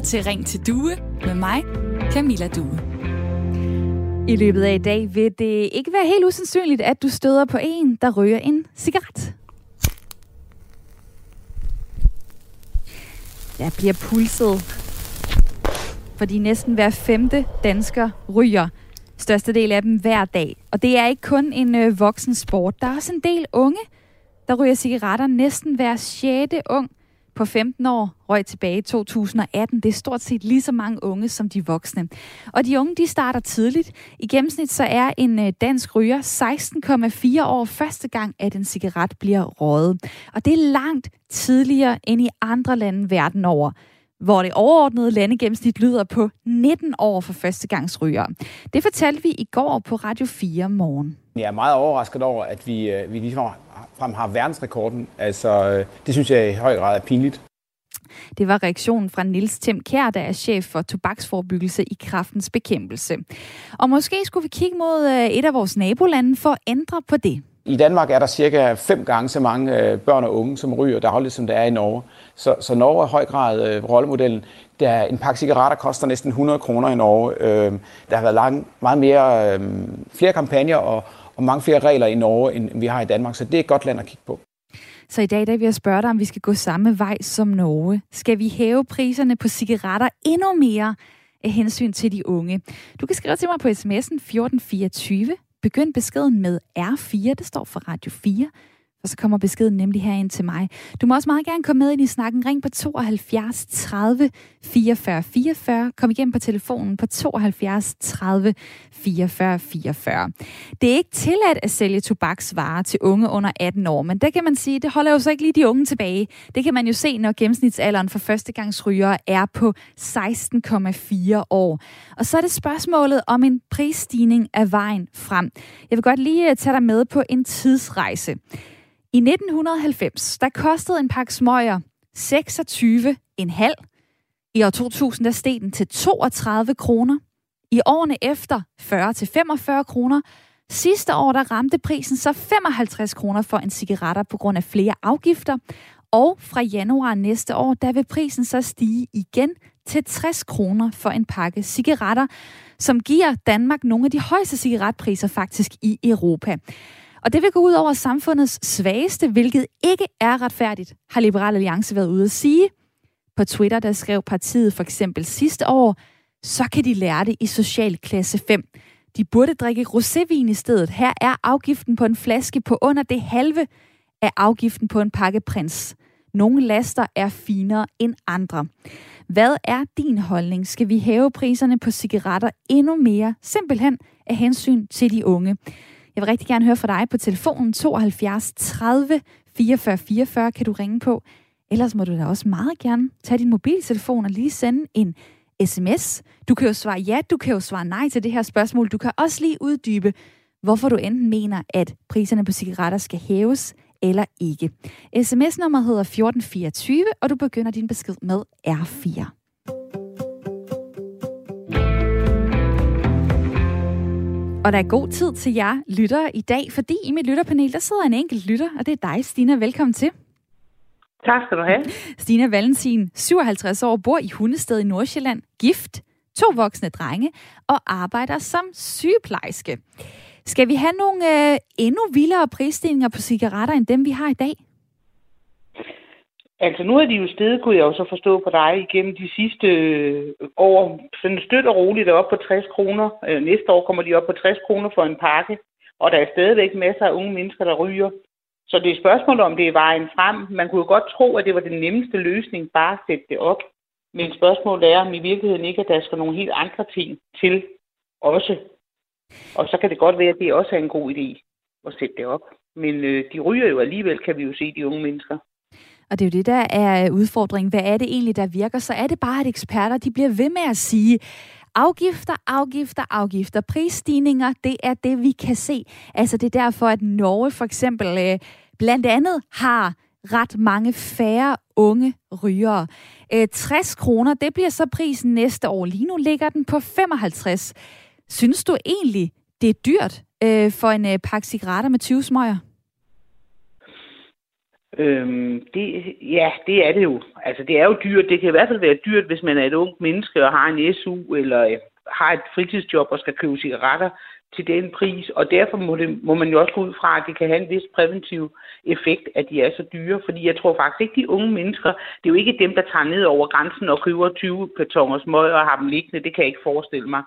lytter til Ring til Due med mig, Camilla Due. I løbet af i dag vil det ikke være helt usandsynligt, at du støder på en, der ryger en cigaret. Der bliver pulset, fordi næsten hver femte dansker ryger. Største del af dem hver dag. Og det er ikke kun en øh, voksen sport. Der er også en del unge, der ryger cigaretter. Næsten hver sjette ung på 15 år røg tilbage i 2018. Det er stort set lige så mange unge som de voksne. Og de unge, de starter tidligt. I gennemsnit så er en øh, dansk ryger 16,4 år første gang, at en cigaret bliver røget. Og det er langt tidligere end i andre lande verden over hvor det overordnede landegennemsnit lyder på 19 år for førstegangsrygere. Det fortalte vi i går på Radio 4 morgen. Jeg er meget overrasket over, at vi, øh, vi ligesom frem har verdensrekorden. Altså, øh, det synes jeg i høj grad er pinligt. Det var reaktionen fra Nils Tim Kjær, der er chef for tobaksforbyggelse i kraftens bekæmpelse. Og måske skulle vi kigge mod øh, et af vores nabolande for at ændre på det. I Danmark er der cirka fem gange så mange børn og unge, som ryger dagligt, som der er i Norge. Så, så Norge er i høj grad øh, rollemodellen. Der en pakke cigaretter koster næsten 100 kroner i Norge. Øh, der har været lang, meget mere, øh, flere kampagner og, og mange flere regler i Norge, end vi har i Danmark. Så det er et godt land at kigge på. Så i dag der vil jeg spørge dig, om vi skal gå samme vej som Norge. Skal vi hæve priserne på cigaretter endnu mere af hensyn til de unge? Du kan skrive til mig på sms'en 1424. Begynd beskeden med R4, det står for Radio 4. Og så kommer beskeden nemlig herind til mig. Du må også meget gerne komme med ind i snakken. Ring på 72 30 44 44. Kom igennem på telefonen på 72 30 44 44. Det er ikke tilladt at sælge tobaksvarer til unge under 18 år, men det kan man sige, det holder jo så ikke lige de unge tilbage. Det kan man jo se, når gennemsnitsalderen for førstegangsrygere er på 16,4 år. Og så er det spørgsmålet om en prisstigning af vejen frem. Jeg vil godt lige øh, tage dig med på en tidsrejse. I 1990, der kostede en pakke smøger 26,5. I år 2000, der steg den til 32 kroner. I årene efter 40 til 45 kroner. Sidste år, der ramte prisen så 55 kroner for en cigaretter på grund af flere afgifter. Og fra januar næste år, der vil prisen så stige igen til 60 kroner for en pakke cigaretter, som giver Danmark nogle af de højeste cigaretpriser faktisk i Europa. Og det vil gå ud over samfundets svageste, hvilket ikke er retfærdigt, har Liberal Alliance været ude at sige. På Twitter, der skrev partiet for eksempel sidste år, så kan de lære det i socialklasse 5. De burde drikke rosévin i stedet. Her er afgiften på en flaske på under det halve af afgiften på en pakke prins. Nogle laster er finere end andre. Hvad er din holdning? Skal vi hæve priserne på cigaretter endnu mere, simpelthen af hensyn til de unge? Jeg vil rigtig gerne høre fra dig på telefonen 72 30 44 44 kan du ringe på. Ellers må du da også meget gerne tage din mobiltelefon og lige sende en sms. Du kan jo svare ja, du kan jo svare nej til det her spørgsmål. Du kan også lige uddybe, hvorfor du enten mener, at priserne på cigaretter skal hæves eller ikke. Sms-nummeret hedder 1424, og du begynder din besked med R4. Og der er god tid til jer lyttere i dag, fordi i mit lytterpanel, der sidder en enkelt lytter, og det er dig, Stina. Velkommen til. Tak skal du have. Stina Valentin, 57 år, bor i Hundested i Nordsjælland, gift, to voksne drenge og arbejder som sygeplejerske. Skal vi have nogle øh, endnu vildere prisstigninger på cigaretter end dem, vi har i dag? Altså nu er de jo stedet, kunne jeg jo så forstå på dig, igennem de sidste øh, år. Sådan støt og roligt op på 60 kroner. Øh, næste år kommer de op på 60 kroner for en pakke. Og der er stadigvæk masser af unge mennesker, der ryger. Så det er et spørgsmål om, det er vejen frem. Man kunne jo godt tro, at det var den nemmeste løsning, bare at sætte det op. Men spørgsmålet er, om i virkeligheden ikke, at der skal nogle helt andre ting til også. Og så kan det godt være, at det også er en god idé at sætte det op. Men øh, de ryger jo alligevel, kan vi jo se, de unge mennesker. Og det er jo det, der er øh, udfordringen. Hvad er det egentlig, der virker? Så er det bare, at eksperter de bliver ved med at sige, Afgifter, afgifter, afgifter. Prisstigninger, det er det, vi kan se. Altså det er derfor, at Norge for eksempel øh, blandt andet har ret mange færre unge rygere. Øh, 60 kroner, det bliver så prisen næste år. Lige nu ligger den på 55. Synes du egentlig, det er dyrt øh, for en øh, pakke cigaretter med 20 smøger? Øhm, det, ja, det er det jo. Altså, det er jo dyrt. Det kan i hvert fald være dyrt, hvis man er et ungt menneske og har en SU eller øh, har et fritidsjob og skal købe cigaretter til den pris. Og derfor må, det, må man jo også gå ud fra, at det kan have en vis præventiv effekt, at de er så dyre. Fordi jeg tror faktisk ikke, de unge mennesker, det er jo ikke dem, der tager ned over grænsen og køber 20 kartonger smøg og har dem liggende. Det kan jeg ikke forestille mig.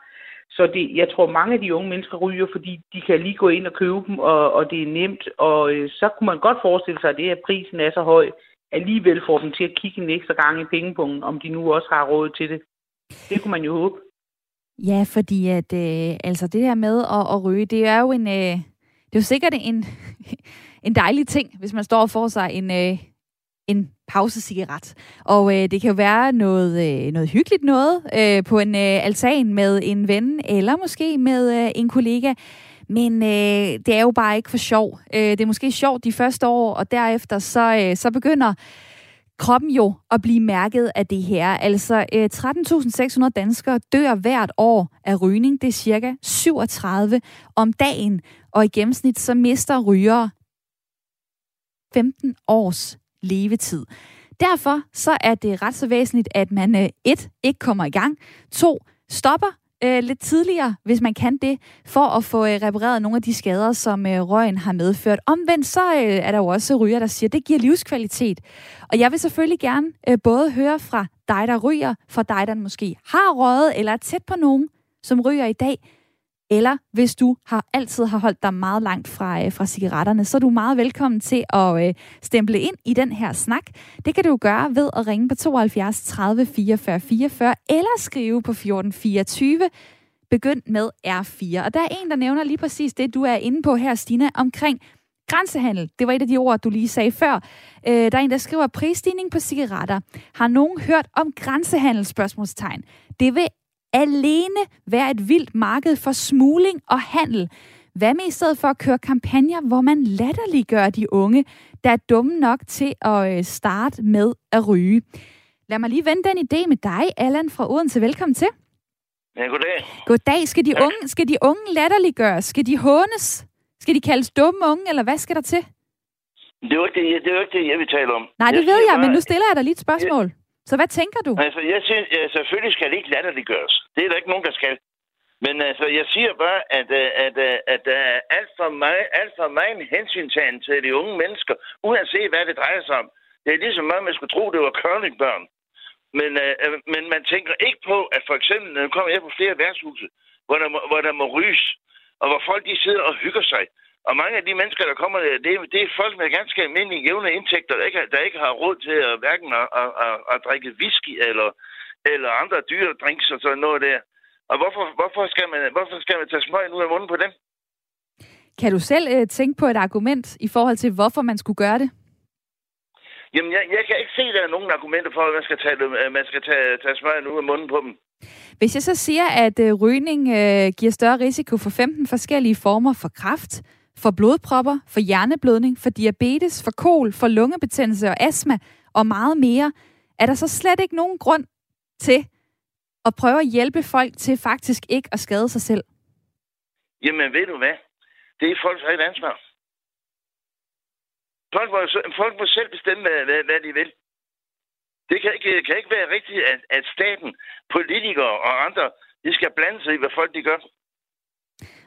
Så det, jeg tror, mange af de unge mennesker ryger, fordi de kan lige gå ind og købe dem, og, og det er nemt. Og øh, så kunne man godt forestille sig, at det, at prisen er så høj, alligevel får dem til at kigge en ekstra gang i pengepunkten, om de nu også har råd til det. Det kunne man jo håbe. Ja, fordi at, øh, altså det her med at, at ryge, det er jo en, øh, det er jo sikkert en, en dejlig ting, hvis man står og får sig en, øh, en pausecigaret. Og øh, det kan jo være noget, øh, noget hyggeligt noget øh, på en øh, altan med en ven, eller måske med øh, en kollega. Men øh, det er jo bare ikke for sjov. Øh, det er måske sjovt de første år, og derefter så, øh, så begynder kroppen jo at blive mærket af det her. Altså øh, 13.600 danskere dør hvert år af rygning. Det er cirka 37 om dagen. Og i gennemsnit så mister rygere 15 års levetid. Derfor så er det ret så væsentligt, at man øh, et, ikke kommer i gang, to, stopper øh, lidt tidligere, hvis man kan det, for at få øh, repareret nogle af de skader, som øh, røgen har medført. Omvendt så øh, er der jo også ryger, der siger, at det giver livskvalitet. Og jeg vil selvfølgelig gerne øh, både høre fra dig, der ryger, fra dig, der måske har røget eller er tæt på nogen, som ryger i dag, eller hvis du har altid har holdt dig meget langt fra, øh, fra cigaretterne, så er du meget velkommen til at øh, stemple ind i den her snak. Det kan du gøre ved at ringe på 72 30 44 44 eller skrive på 14 24 begynd med R4. Og der er en, der nævner lige præcis det, du er inde på her, Stina, omkring grænsehandel. Det var et af de ord, du lige sagde før. Øh, der er en, der skriver, prisstigning på cigaretter. Har nogen hørt om grænsehandel? Spørgsmålstegn. Det vil alene være et vildt marked for smugling og handel. Hvad med i stedet for at køre kampagner, hvor man latterliggør de unge, der er dumme nok til at øh, starte med at ryge? Lad mig lige vende den idé med dig, Allan fra Odense. Velkommen til. Ja, goddag. Goddag. Skal de, unge, skal de unge latterliggøres? Skal de hånes? Skal de kaldes dumme unge, eller hvad skal der til? Det er jo ikke det, det, er jo ikke det jeg vil tale om. Nej, det jeg ved jeg, bare, men nu stiller jeg dig lige et spørgsmål. Jeg, så hvad tænker du? Altså, jeg synes, ja, selvfølgelig skal det ikke latterliggøres. Det er der ikke nogen, der skal. Men altså, jeg siger bare, at, øh, at, at, at der er alt for, meget, alt for meget hensyntagen til de unge mennesker, uanset hvad det drejer sig om. Det er ligesom meget, man skulle tro, det var curlingbørn. Men, uh, men man tænker ikke på, at for eksempel, når kommer jeg på flere værtshuse, hvor der, må, hvor der må ryges, og hvor folk de sidder og hygger sig. Og mange af de mennesker, der kommer der, det, det er folk med ganske almindelige jævne indtægter, der ikke, der ikke har råd til at hverken at, at, at, at drikke whisky eller, eller andre dyre drinks og sådan noget der. Og hvorfor, hvorfor, skal man, hvorfor skal man tage smøgen ud af munden på dem? Kan du selv øh, tænke på et argument i forhold til, hvorfor man skulle gøre det? Jamen, jeg, jeg kan ikke se, at der er nogen argumenter for, at man skal tage, man skal tage, tage smøgen ud af munden på dem. Hvis jeg så siger, at øh, rygning øh, giver større risiko for 15 forskellige former for kræft, for blodpropper, for hjerneblødning, for diabetes, for kol, for lungebetændelse og astma og meget mere, er der så slet ikke nogen grund til at prøve at hjælpe folk til faktisk ikke at skade sig selv? Jamen, ved du hvad? Det er folks eget ansvar. Folk må, folk må selv bestemme, hvad, hvad, hvad de vil. Det kan ikke, kan ikke være rigtigt, at, at staten, politikere og andre, de skal blande sig i, hvad folk de gør.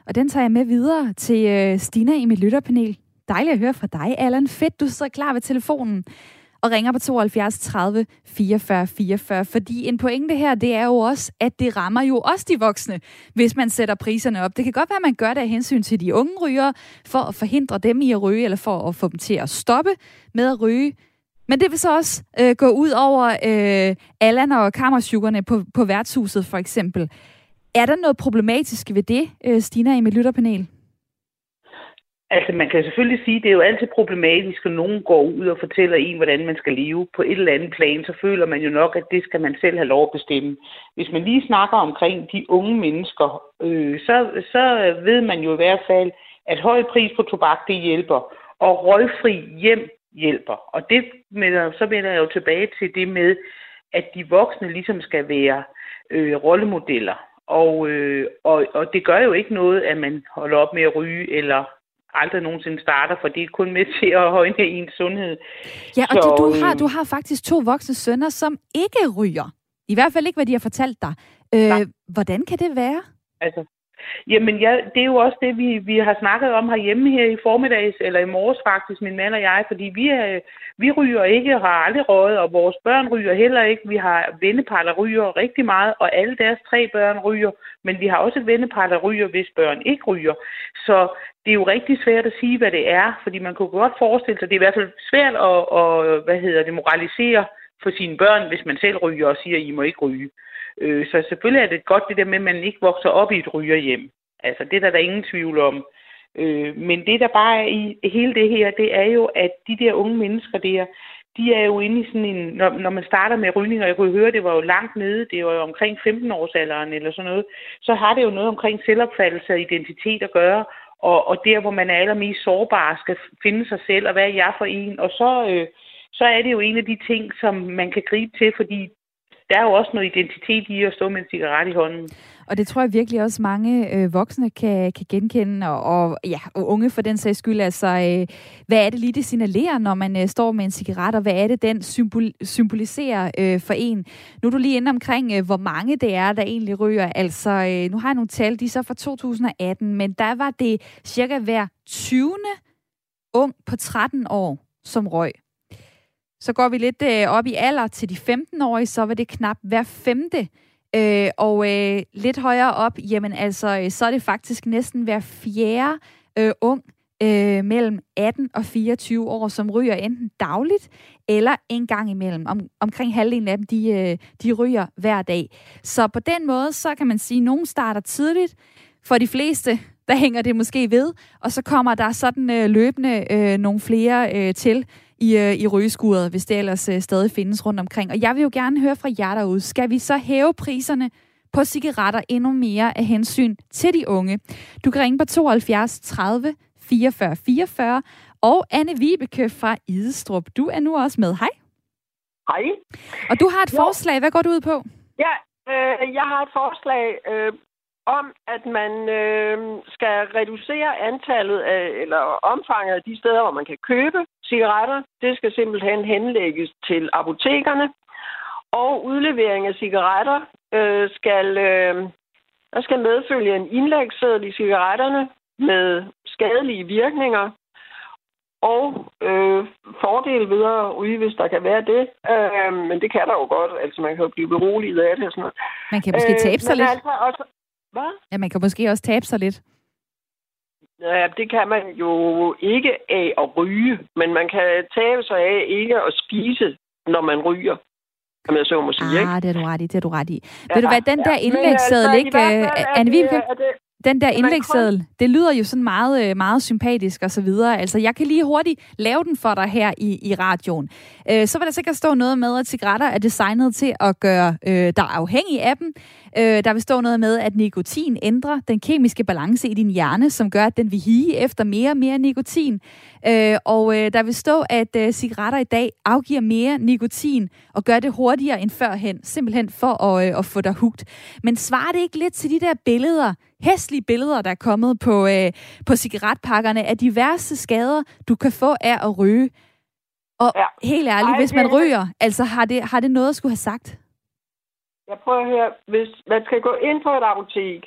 Og den tager jeg med videre til øh, Stina i mit lytterpanel. Dejligt at høre fra dig, Allan. Fedt, du sidder klar ved telefonen og ringer på 72 30 44 44. Fordi en pointe her, det er jo også, at det rammer jo også de voksne, hvis man sætter priserne op. Det kan godt være, at man gør det af hensyn til de unge rygere, for at forhindre dem i at ryge, eller for at få dem til at stoppe med at ryge. Men det vil så også øh, gå ud over øh, Allan og kammersugerne på, på værtshuset, for eksempel. Er der noget problematisk ved det, øh, Stina, i mit lytterpanel? Altså, man kan selvfølgelig sige, at det er jo altid problematisk, når nogen går ud og fortæller en, hvordan man skal leve. På et eller andet plan, så føler man jo nok, at det skal man selv have lov at bestemme. Hvis man lige snakker omkring de unge mennesker, øh, så, så ved man jo i hvert fald, at høj pris på tobak, det hjælper. Og røgfri hjem hjælper. Og det med, så vender jeg jo tilbage til det med, at de voksne ligesom skal være øh, rollemodeller. Og, øh, og, og det gør jo ikke noget, at man holder op med at ryge, eller aldrig nogensinde starter, for det er kun med til at højne ens sundhed. Ja, og så, du, du, har, du har faktisk to voksne sønner, som ikke ryger. I hvert fald ikke, hvad de har fortalt dig. Øh, hvordan kan det være? Altså, Jamen, ja, det er jo også det, vi, vi har snakket om herhjemme her i formiddags, eller i morges faktisk, min mand og jeg, fordi vi, er, vi ryger ikke og har aldrig røget, og vores børn ryger heller ikke. Vi har vennepar, der ryger rigtig meget, og alle deres tre børn ryger, men vi har også et vennepar, der ryger, hvis børn ikke ryger. Så det er jo rigtig svært at sige, hvad det er, fordi man kunne godt forestille sig, det er i hvert fald svært at, at hvad hedder det, moralisere for sine børn, hvis man selv ryger og siger, at I må ikke ryge. Øh, Øh, så selvfølgelig er det godt det der med, at man ikke vokser op i et rygerhjem. Altså, det er der, der ingen tvivl om. Øh, men det, der bare er i hele det her, det er jo, at de der unge mennesker der, de er jo inde i sådan en, når, når man starter med rygning, og jeg kunne høre, det var jo langt nede, det var jo omkring 15-årsalderen eller sådan noget, så har det jo noget omkring selvopfattelse og identitet at gøre, og, og der, hvor man er allermest sårbar, skal finde sig selv, og hvad er jeg for en, og så, øh, så er det jo en af de ting, som man kan gribe til, fordi der er jo også noget identitet i at stå med en cigaret i hånden. Og det tror jeg virkelig også mange øh, voksne kan, kan genkende, og, og, ja, og unge for den sags skyld. Altså, øh, hvad er det lige, det signalerer, når man øh, står med en cigaret, og hvad er det, den symbol, symboliserer øh, for en? Nu er du lige inde omkring, øh, hvor mange det er, der egentlig ryger. Altså, øh, nu har jeg nogle tal, de er så fra 2018, men der var det cirka hver 20. ung på 13 år, som røg. Så går vi lidt øh, op i alder til de 15-årige, så var det knap hver femte. Øh, og øh, lidt højere op, jamen altså, øh, så er det faktisk næsten hver fjerde øh, ung øh, mellem 18 og 24 år, som ryger enten dagligt eller en gang imellem. Om, omkring halvdelen af dem, de, øh, de ryger hver dag. Så på den måde, så kan man sige, at nogen starter tidligt. For de fleste, der hænger det måske ved, og så kommer der sådan øh, løbende øh, nogle flere øh, til i, øh, i rygeskuret, hvis det ellers øh, stadig findes rundt omkring. Og jeg vil jo gerne høre fra jer derude. Skal vi så hæve priserne på cigaretter endnu mere af hensyn til de unge? Du kan ringe på 72 30 44 44. Og Anne Vibeke fra Idestrup, du er nu også med. Hej. Hej. Og du har et jo. forslag. Hvad går du ud på? Ja, øh, jeg har et forslag. Øh, om, at man øh, skal reducere antallet af, eller omfanget af de steder, hvor man kan købe cigaretter. Det skal simpelthen henlægges til apotekerne. Og udlevering af cigaretter øh, skal, øh, der skal medfølge en indlægsseddel i cigaretterne med skadelige virkninger og øh, fordele ved at ryge, hvis der kan være det. Øh, men det kan der jo godt. Altså, man kan jo blive beroliget af det og sådan noget. Man kan måske tabe sig øh, lidt. Altså også, hvad? Ja, man kan måske også tabe sig lidt. Ja, det kan man jo ikke af at ryge, men man kan tabe sig af ikke at spise, når man ryger. Kan man så må sige, ah, det er du ret i, det er du ret i. Ja, Ved du hvad, den ja, der indlægsseddel, altså, ikke? Uh, Anne Vibeke? Den der indlægsseddel, det lyder jo sådan meget, øh, meget sympatisk og så videre. Altså, jeg kan lige hurtigt lave den for dig her i, i radioen. Øh, så vil der sikkert stå noget med, at cigaretter er designet til at gøre øh, dig afhængig af dem. Øh, der vil stå noget med, at nikotin ændrer den kemiske balance i din hjerne, som gør, at den vil hige efter mere og mere nikotin. Øh, og øh, der vil stå, at øh, cigaretter i dag afgiver mere nikotin og gør det hurtigere end førhen, simpelthen for at, øh, at få dig hugt. Men svarer det ikke lidt til de der billeder, hæslige billeder, der er kommet på, øh, på cigaretpakkerne af diverse skader, du kan få af at ryge? Og ja. helt ærligt, Ej, hvis man ryger, altså har det, har det noget at skulle have sagt? Jeg prøver at høre, hvis man skal gå ind på et apotek,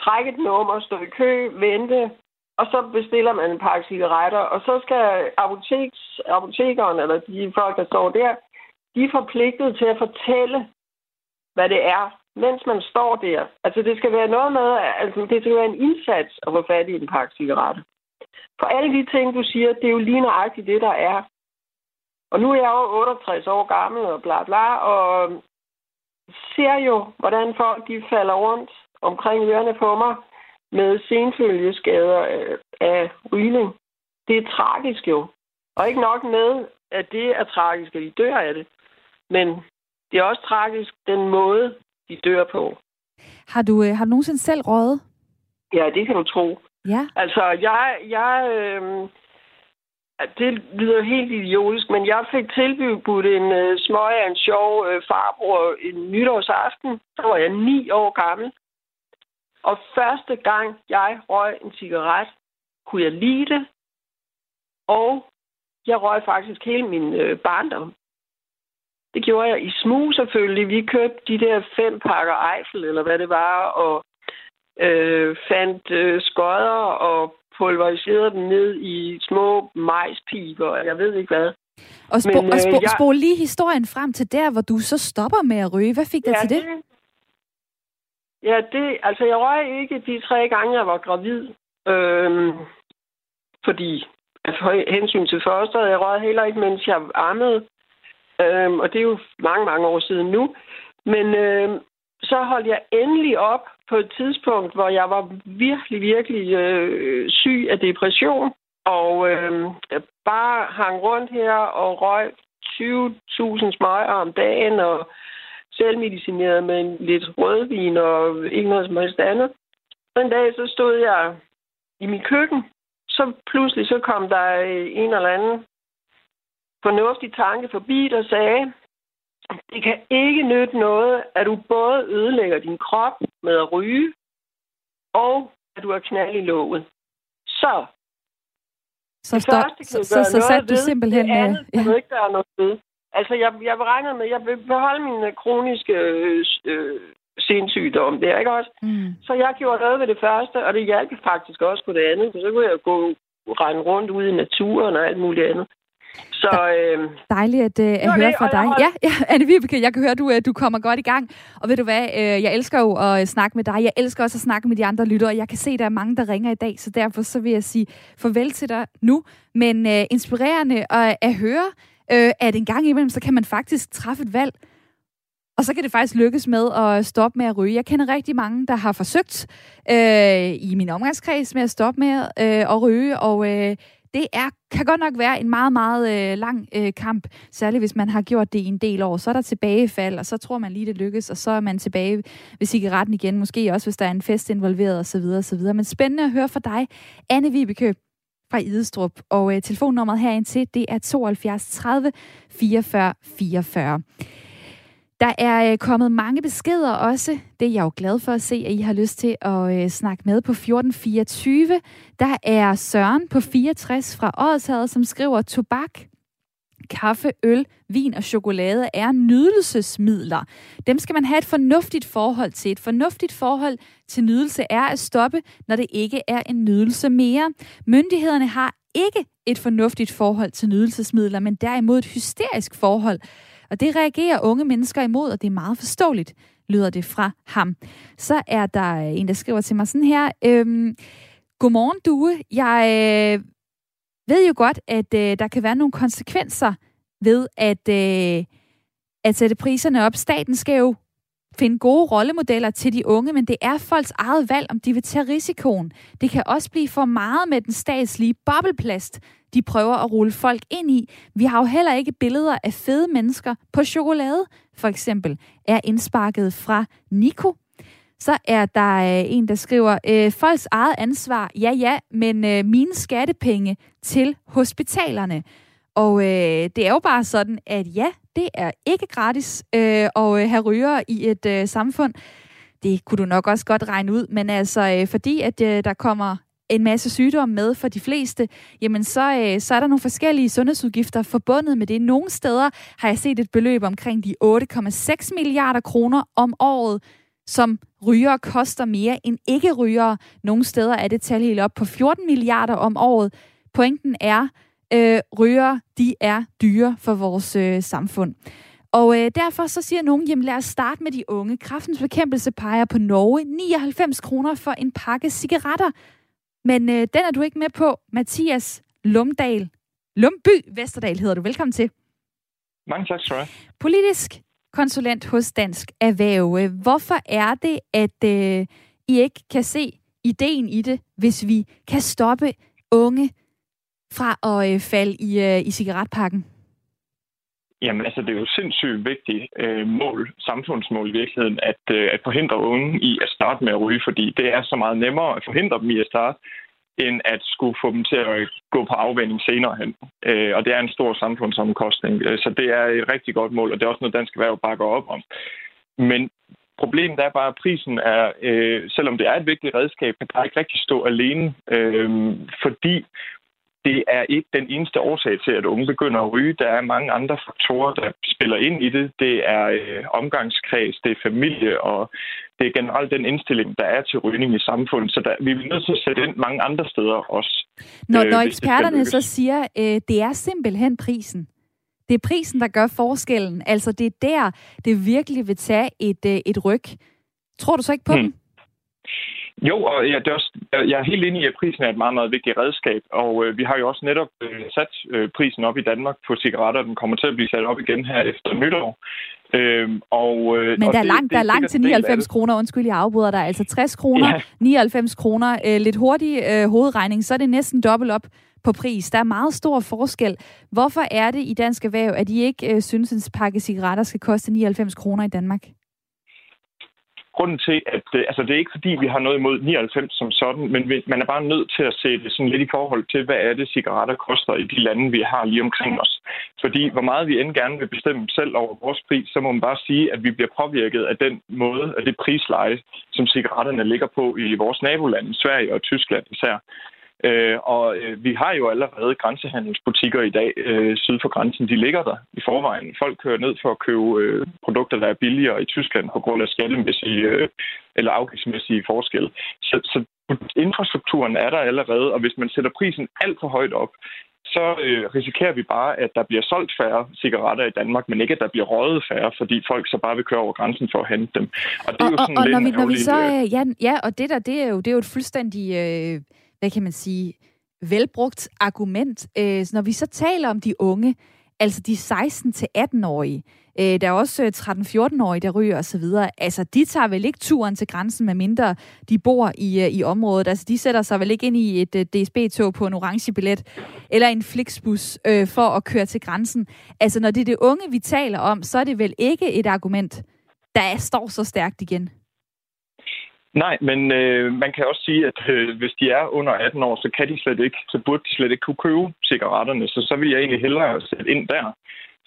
trække et nummer, stå i kø, vente, og så bestiller man en pakke cigaretter, og så skal apoteks, apotekeren, eller de folk, der står der, de er forpligtet til at fortælle, hvad det er, mens man står der. Altså, det skal være noget med, altså, det skal være en indsats at få fat i en pakke cigaretter. For alle de ting, du siger, det er jo lige nøjagtigt det, der er. Og nu er jeg jo 68 år gammel og bla bla, og ser jo, hvordan folk de falder rundt omkring ørerne på mig med senfølgeskader af, af rygning. Det er tragisk jo. Og ikke nok med, at det er tragisk, at de dør af det. Men det er også tragisk, den måde, de dør på. Har du, øh, har du nogensinde selv røget? Ja, det kan du tro. Ja. Altså, jeg, jeg øh, det lyder helt idiotisk, men jeg fik tilbudt en uh, smøg af en sjov uh, farbror en nytårsaften. Der var jeg ni år gammel. Og første gang, jeg røg en cigaret, kunne jeg lide det. Og jeg røg faktisk hele min øh, barndom. Det gjorde jeg i smug selvfølgelig. Vi købte de der fem pakker Eiffel, eller hvad det var, og øh, fandt øh, skodder og pulveriserede dem ned i små majspiber, og jeg ved ikke hvad. Og, spo- Men, øh, og spo- jeg... spol lige historien frem til der, hvor du så stopper med at ryge. Hvad fik dig ja, til det? det? Ja, det, altså jeg røg ikke de tre gange, jeg var gravid. Øhm, fordi altså, hensyn til fosteret, jeg røg heller ikke, mens jeg ammede. Øhm, og det er jo mange, mange år siden nu. Men øhm, så holdt jeg endelig op på et tidspunkt, hvor jeg var virkelig, virkelig øh, syg af depression. Og øh, bare hang rundt her og røg 20.000 smøger om dagen og selvmedicineret med en lidt rødvin og ikke noget som helst andet. En dag så stod jeg i min køkken. Så pludselig så kom der øh, en eller anden fornuftig tanke forbi, der sagde, det kan ikke nytte noget, at du både ødelægger din krop med at ryge, og at du har knald i låget. Så så, stop, så, så, så satte du simpelthen... Det andet ja. kan ikke gøre noget ved. Altså, jeg, jeg regner med, jeg vil beholde min øh, kroniske øh, øh, sindssygdom der, ikke også? Mm. Så jeg gjorde noget ved det første, og det hjalp faktisk også på det andet. Så kunne jeg gå rende rundt ude i naturen og alt muligt andet. Så, øh, Dejligt at, uh, at høre det, fra dig. Ja, ja, Anne Vibeke, jeg kan høre, at du, uh, du kommer godt i gang. Og ved du hvad, uh, jeg elsker jo at snakke med dig. Jeg elsker også at snakke med de andre lyttere. Jeg kan se, at der er mange, der ringer i dag, så derfor så vil jeg sige farvel til dig nu. Men uh, inspirerende at, at høre, uh, at en gang imellem, så kan man faktisk træffe et valg, og så kan det faktisk lykkes med at stoppe med at ryge. Jeg kender rigtig mange, der har forsøgt øh, i min omgangskreds med at stoppe med øh, at ryge, og øh, det er, kan godt nok være en meget, meget øh, lang øh, kamp, særligt hvis man har gjort det i en del år. Så er der tilbagefald, og så tror man lige, det lykkes, og så er man tilbage ved cigaretten igen, måske også hvis der er en fest involveret osv. osv. Men spændende at høre fra dig, Anne Vibeke fra Idestrup. Og øh, telefonnummeret herind til, det er 72 30 44 44. Der er øh, kommet mange beskeder også. Det er jeg jo glad for at se, at I har lyst til at øh, snakke med på 1424. Der er Søren på 64 fra Årshavet, som skriver, tobak, kaffe, øl, vin og chokolade er nydelsesmidler. Dem skal man have et fornuftigt forhold til. Et fornuftigt forhold til nydelse er at stoppe, når det ikke er en nydelse mere. Myndighederne har ikke et fornuftigt forhold til nydelsesmidler, men derimod et hysterisk forhold og det reagerer unge mennesker imod, og det er meget forståeligt, lyder det fra ham. Så er der øh, en, der skriver til mig sådan her. Øhm, Godmorgen, Due. Jeg øh, ved jo godt, at øh, der kan være nogle konsekvenser ved at, øh, at sætte priserne op. Staten skal jo finde gode rollemodeller til de unge, men det er folks eget valg, om de vil tage risikoen. Det kan også blive for meget med den statslige bobleplast, de prøver at rulle folk ind i. Vi har jo heller ikke billeder af fede mennesker på chokolade, for eksempel, er indsparket fra Nico. Så er der øh, en, der skriver, øh, folks eget ansvar, ja ja, men øh, mine skattepenge til hospitalerne. Og øh, det er jo bare sådan, at ja, det er ikke gratis øh, at øh, have ryger i et øh, samfund. Det kunne du nok også godt regne ud, men altså øh, fordi at øh, der kommer en masse sygdomme med for de fleste, jamen så, øh, så er der nogle forskellige sundhedsudgifter forbundet med det. Nogle steder har jeg set et beløb omkring de 8,6 milliarder kroner om året, som ryger koster mere end ikke ryger. Nogle steder er det tal helt op på 14 milliarder om året. Pointen er, øh, ryger, de er dyre for vores øh, samfund. Og øh, derfor så siger nogen, jamen lad os starte med de unge. Kraftens bekæmpelse peger på Norge 99 kroner for en pakke cigaretter. Men øh, den er du ikke med på. Mathias Lumdal. Lumby Vesterdal hedder du. Velkommen til. Mange tak, skal Politisk konsulent hos Dansk Erhverv. Hvorfor er det, at øh, I ikke kan se ideen i det, hvis vi kan stoppe unge fra at øh, falde i, øh, i cigaretpakken? Jamen, altså, det er jo sindssygt vigtigt øh, mål, samfundsmål i virkeligheden, at, øh, at forhindre unge i at starte med at ryge, fordi det er så meget nemmere at forhindre dem i at starte, end at skulle få dem til at gå på afvænding senere hen. Øh, og det er en stor samfundsomkostning, øh, så det er et rigtig godt mål, og det er også noget, dansk erhverv bakker op om. Men Problemet er bare, at prisen er, øh, selvom det er et vigtigt redskab, kan bare ikke rigtig stå alene, øh, fordi det er ikke den eneste årsag til, at unge begynder at ryge. Der er mange andre faktorer, der spiller ind i det. Det er øh, omgangskreds, det er familie, og det er generelt den indstilling, der er til rygning i samfundet. Så der, vi er nødt til at sætte ind mange andre steder også. Når, øh, når eksperterne så siger, øh, det er simpelthen prisen. Det er prisen, der gør forskellen. Altså, det er der, det virkelig vil tage et, øh, et ryg. Tror du så ikke på hmm. dem? Jo, og ja, det er også, jeg er helt enig i, at prisen er et meget, meget vigtigt redskab, og øh, vi har jo også netop øh, sat øh, prisen op i Danmark på cigaretter. Den kommer til at blive sat op igen her efter nytår. Øhm, og, øh, Men og der er langt, det, der er langt til 99 kroner, undskyld, jeg afbryder dig. Altså 60 kroner, ja. 99 kroner. Øh, lidt hurtig øh, hovedregning, så er det næsten dobbelt op på pris. Der er meget stor forskel. Hvorfor er det i Dansk Erhverv, at I ikke øh, synes, at en pakke cigaretter skal koste 99 kroner i Danmark? Grunden til, at øh, altså, det er ikke fordi, vi har noget imod 99 som sådan, men man er bare nødt til at se det sådan lidt i forhold til, hvad er det, cigaretter koster i de lande, vi har lige omkring os. Fordi hvor meget vi end gerne vil bestemme selv over vores pris, så må man bare sige, at vi bliver påvirket af den måde, af det prisleje, som cigaretterne ligger på i vores nabolande, Sverige og Tyskland især. Øh, og øh, vi har jo allerede grænsehandelsbutikker i dag øh, syd for grænsen. De ligger der i forvejen. Folk kører ned for at købe øh, produkter, der er billigere i Tyskland på grund af skattemæssige øh, eller afgiftsmæssige forskelle. Så, så infrastrukturen er der allerede, og hvis man sætter prisen alt for højt op, så øh, risikerer vi bare, at der bliver solgt færre cigaretter i Danmark, men ikke, at der bliver røget færre, fordi folk så bare vil køre over grænsen for at hente dem. Og det er og, jo sådan og, og når, vi, når vi så, øh, ja, ja, og det der, det er jo, det er jo et fuldstændig... Øh hvad kan man sige, velbrugt argument. Øh, når vi så taler om de unge, altså de 16-18-årige, øh, der er også øh, 13-14-årige, der ryger osv., altså de tager vel ikke turen til grænsen, medmindre de bor i, øh, i området. Altså de sætter sig vel ikke ind i et øh, DSB-tog på en orange billet, eller en Flixbus øh, for at køre til grænsen. Altså når det er det unge, vi taler om, så er det vel ikke et argument, der står så stærkt igen. Nej, men øh, man kan også sige, at øh, hvis de er under 18 år, så kan de slet ikke, så burde de slet ikke kunne købe cigaretterne. Så så vil jeg egentlig hellere sætte ind der.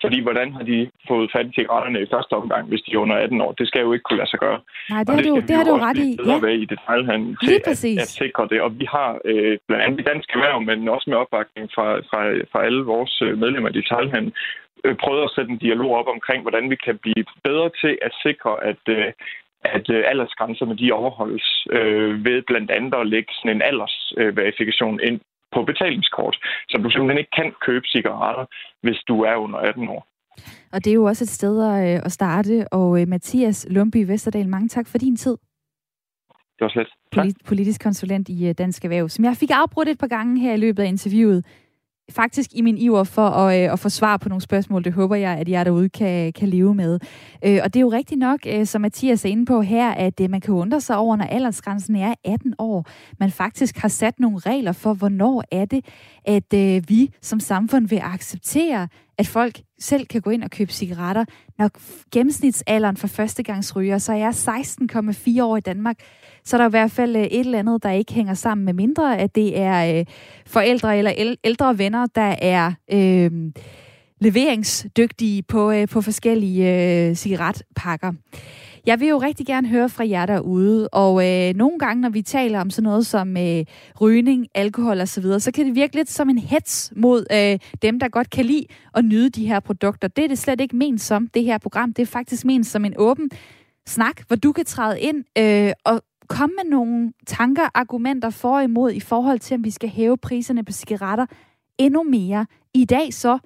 Fordi hvordan har de fået fat i cigaretterne i første omgang, hvis de er under 18 år? Det skal jo ikke kunne lade sig gøre. Nej, det har du, det har du ret i. Ja. være i detaljhandlen til at, at, sikre det. Og vi har øh, blandt andet i Dansk Erhverv, men også med opbakning fra, fra, fra alle vores øh, medlemmer i detaljhandlen, øh, prøvet at sætte en dialog op omkring, hvordan vi kan blive bedre til at sikre, at, øh, at øh, aldersgrænserne de overholdes øh, ved blandt andet at lægge sådan en aldersverifikation øh, ind på betalingskort, så du simpelthen ikke kan købe cigaretter, hvis du er under 18 år. Og det er jo også et sted at, øh, starte. Og øh, Mathias Lumby Vesterdal, mange tak for din tid. Det var slet. Politisk konsulent i Dansk Erhverv, som jeg fik afbrudt et par gange her i løbet af interviewet faktisk i min iver for at, øh, at få svar på nogle spørgsmål. Det håber jeg, at jeg derude kan, kan leve med. Øh, og det er jo rigtigt nok, øh, som Mathias er inde på her, at øh, man kan undre sig over, når aldersgrænsen er 18 år. Man faktisk har sat nogle regler for, hvornår er det, at øh, vi som samfund vil acceptere, at folk selv kan gå ind og købe cigaretter. Når gennemsnitsalderen for førstegangsryger, så er 16,4 år i Danmark så er der i hvert fald øh, et eller andet, der ikke hænger sammen med mindre, at det er øh, forældre eller ældre venner, der er øh, leveringsdygtige på, øh, på forskellige øh, cigaretpakker. Jeg vil jo rigtig gerne høre fra jer derude, og øh, nogle gange, når vi taler om sådan noget som øh, rygning, alkohol osv., så, så kan det virke lidt som en hets mod øh, dem, der godt kan lide at nyde de her produkter. Det er det slet ikke ment som, det her program. Det er faktisk ment som en åben snak, hvor du kan træde ind øh, og Kom med nogle tanker, argumenter for og imod i forhold til, om vi skal hæve priserne på cigaretter endnu mere. I dag så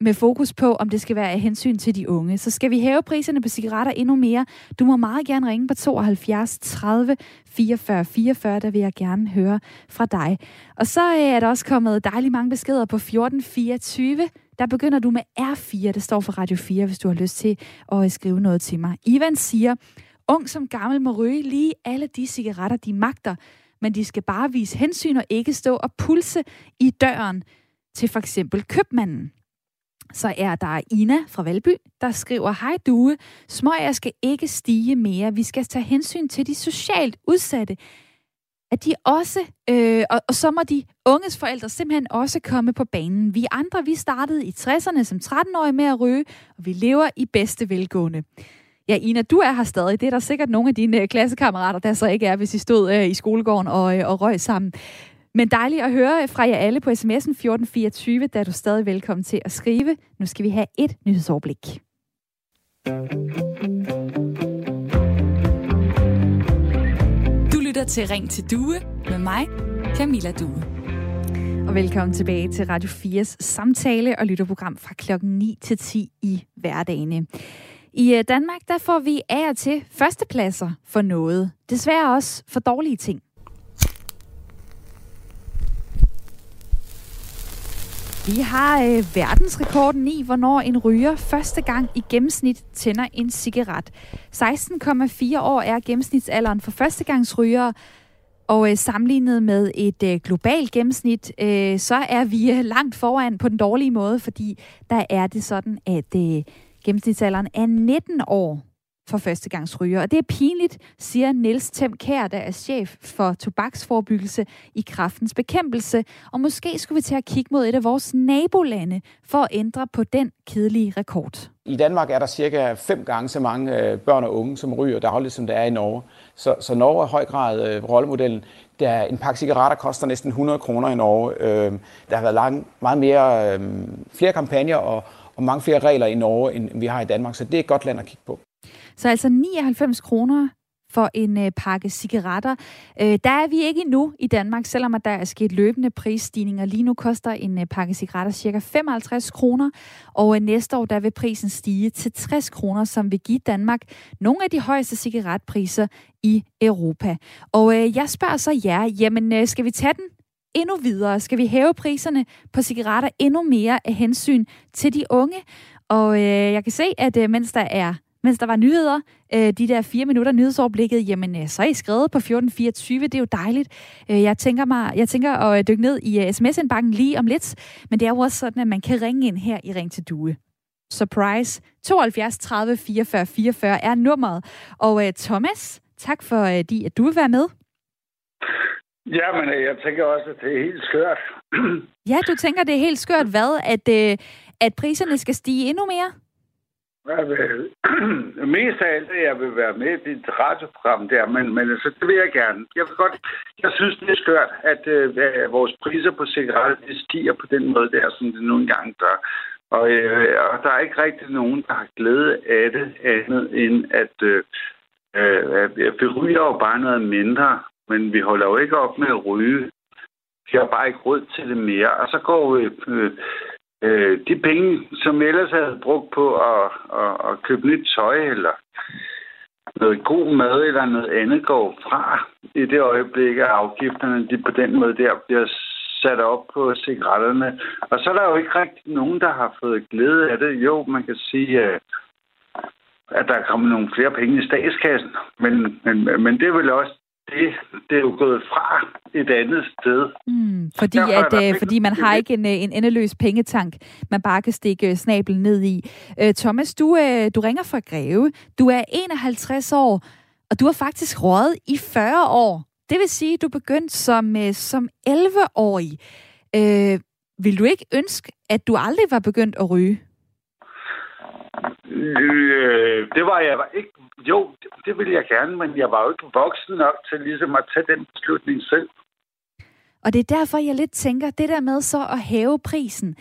med fokus på, om det skal være af hensyn til de unge. Så skal vi hæve priserne på cigaretter endnu mere. Du må meget gerne ringe på 72 30 44 44, der vil jeg gerne høre fra dig. Og så øh, er der også kommet dejligt mange beskeder på 14 24. Der begynder du med R4, det står for Radio 4, hvis du har lyst til at skrive noget til mig. Ivan siger, Ung som gammel må ryge lige alle de cigaretter, de magter, men de skal bare vise hensyn og ikke stå og pulse i døren til for eksempel købmanden. Så er der Ina fra Valby, der skriver, Hej Due, smøger skal ikke stige mere. Vi skal tage hensyn til de socialt udsatte. At de også, øh, og, og så må de unges forældre simpelthen også komme på banen. Vi andre, vi startede i 60'erne som 13-årige med at ryge, og vi lever i bedste velgående. Ja, Ina, du er her stadig. Det er der sikkert nogle af dine øh, klassekammerater, der så ikke er, hvis I stod øh, i skolegården og, øh, og røg sammen. Men dejligt at høre fra jer alle på sms'en 1424, der er du stadig velkommen til at skrive. Nu skal vi have et nyhedsoverblik. Du lytter til Ring til Due med mig, Camilla Due. Og velkommen tilbage til Radio 4's samtale- og lytterprogram fra klokken 9 til 10 i hverdagene. I øh, Danmark der får vi af og til førstepladser for noget. Desværre også for dårlige ting. Vi har øh, verdensrekorden i, hvornår en ryger første gang i gennemsnit tænder en cigaret. 16,4 år er gennemsnitsalderen for førstegangsrygere, og øh, sammenlignet med et øh, globalt gennemsnit, øh, så er vi øh, langt foran på den dårlige måde, fordi der er det sådan, at øh, gennemsnitsalderen er 19 år for førstegangsryger. Og det er pinligt, siger Niels Tem Kær, der er chef for tobaksforebyggelse i kraftens bekæmpelse. Og måske skulle vi til at kigge mod et af vores nabolande for at ændre på den kedelige rekord. I Danmark er der cirka fem gange så mange øh, børn og unge, som ryger dagligt, som der er i Norge. Så, så Norge er i høj grad øh, rollemodellen. Der en pakke cigaretter koster næsten 100 kroner i Norge. Øh, der har været lang, meget mere, øh, flere kampagner og, og mange flere regler i Norge, end vi har i Danmark. Så det er et godt land at kigge på. Så altså 99 kroner for en øh, pakke cigaretter. Øh, der er vi ikke endnu i Danmark, selvom at der er sket løbende prisstigninger. Lige nu koster en øh, pakke cigaretter cirka 55 kroner, og øh, næste år der vil prisen stige til 60 kroner, som vil give Danmark nogle af de højeste cigaretpriser i Europa. Og øh, jeg spørger så jer, jamen øh, skal vi tage den endnu videre? Skal vi hæve priserne på cigaretter endnu mere af hensyn til de unge? Og øh, jeg kan se, at øh, mens der er mens der var nyheder, øh, de der fire minutter nyhedsoverblikket, jamen øh, så er I skrevet på 1424, det er jo dejligt. Øh, jeg, tænker mig, jeg tænker at øh, dykke ned i øh, uh, sms-indbakken lige om lidt, men det er jo også sådan, at man kan ringe ind her i Ring til Due. Surprise. 72 30 44 44 er nummeret. Og øh, Thomas, tak for, øh, de, at du vil være med. Ja, men jeg tænker også, at det er helt skørt. ja, du tænker, det er helt skørt hvad? At, uh, at priserne skal stige endnu mere? Jeg vil, mest af alt, at jeg vil være med i dit radioprogram der, men, men altså, det vil jeg gerne. Jeg vil godt, jeg synes, det er skørt, at øh, vores priser på cigaretter, de stiger på den måde der, som det nogle gange gør. Og, øh, og der er ikke rigtig nogen, der har glæde af det, andet end at øh, øh, vi ryger jo bare noget mindre, men vi holder jo ikke op med at ryge. Vi har bare ikke råd til det mere. Og så går øh, øh, de penge, som ellers havde brugt på at, at, at købe nyt tøj eller noget god mad eller noget andet, går fra i det øjeblik, at afgifterne de på den måde der bliver sat op på cigaretterne. Og så er der jo ikke rigtig nogen, der har fået glæde af det. Jo, man kan sige, øh, at der er kommet nogle flere penge i statskassen, men, men, men det er vel også det, det er jo gået fra et andet sted. Mm, fordi, at, øh, fordi man har ikke en, øh, en endeløs pengetank, man bare kan stikke øh, snablen ned i. Øh, Thomas, du, øh, du ringer fra Greve. Du er 51 år, og du har faktisk rådet i 40 år. Det vil sige, at du begyndte som, øh, som 11-årig. Øh, vil du ikke ønske, at du aldrig var begyndt at ryge? Øh, det var jeg ikke. Jo, det, det ville jeg gerne, men jeg var jo ikke voksen nok til ligesom at tage den beslutning selv. Og det er derfor, jeg lidt tænker, det der med så at hæve prisen,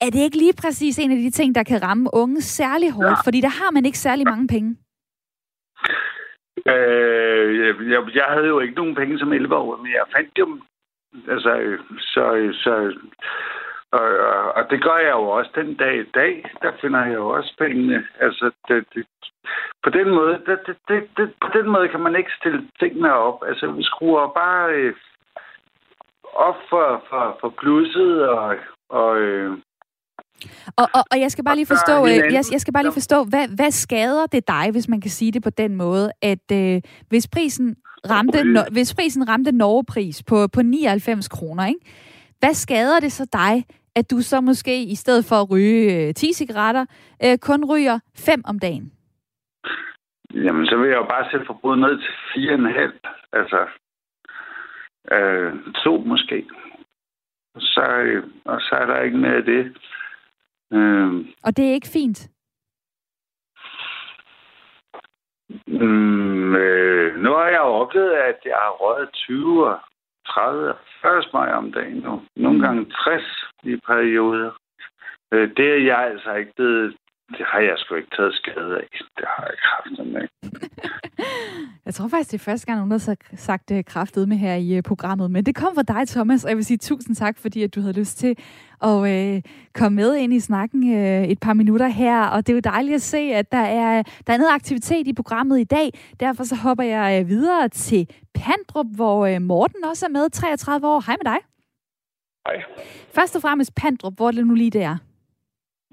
er det ikke lige præcis en af de ting, der kan ramme unge særlig hårdt? Ja. Fordi der har man ikke særlig mange penge. Øh, jeg, jeg havde jo ikke nogen penge som 11 år, men jeg fandt dem. Altså, så, så og, og, og det gør jeg jo også den dag i dag. Der finder jeg jo også pengene. Altså, det, det, på den måde, det, det, det, det, på den måde kan man ikke stille tingene op. Altså, vi skruer bare øh, op for, for, for plusset og, og øh, og, og, og jeg skal bare lige forstå, øh, jeg, jeg skal bare lige forstå, hvad, hvad skader det dig, hvis man kan sige det på den måde, at øh, hvis prisen ramte, no, hvis prisen ramte Norgepris på, på 99 kroner, ikke? Hvad skader det så dig, at du så måske i stedet for at ryge 10 øh, cigaretter, øh, kun ryger 5 om dagen? Jamen, så vil jeg jo bare sætte forbruget ned til 4,5. Altså, øh, to måske. Så, øh, og så er der ikke mere af det. Øh, og det er ikke fint? Mm, øh, nu har jeg jo oplevet, at jeg har røget 20, 30, 40 smøg om dagen nu. Nogle gange 60 i perioder. Øh, det er jeg altså ikke blevet det har jeg sgu ikke taget skade af. Det har jeg kraftet med. jeg tror faktisk, det er første gang, nogen har sagt det kraftet med her i uh, programmet. Men det kom fra dig, Thomas, og jeg vil sige tusind tak, fordi at du havde lyst til at uh, komme med ind i snakken uh, et par minutter her. Og det er jo dejligt at se, at der er, der er noget aktivitet i programmet i dag. Derfor så hopper jeg uh, videre til Pandrup, hvor uh, Morten også er med, 33 år. Hej med dig. Hej. Først og fremmest Pandrup, hvor er det nu lige det er?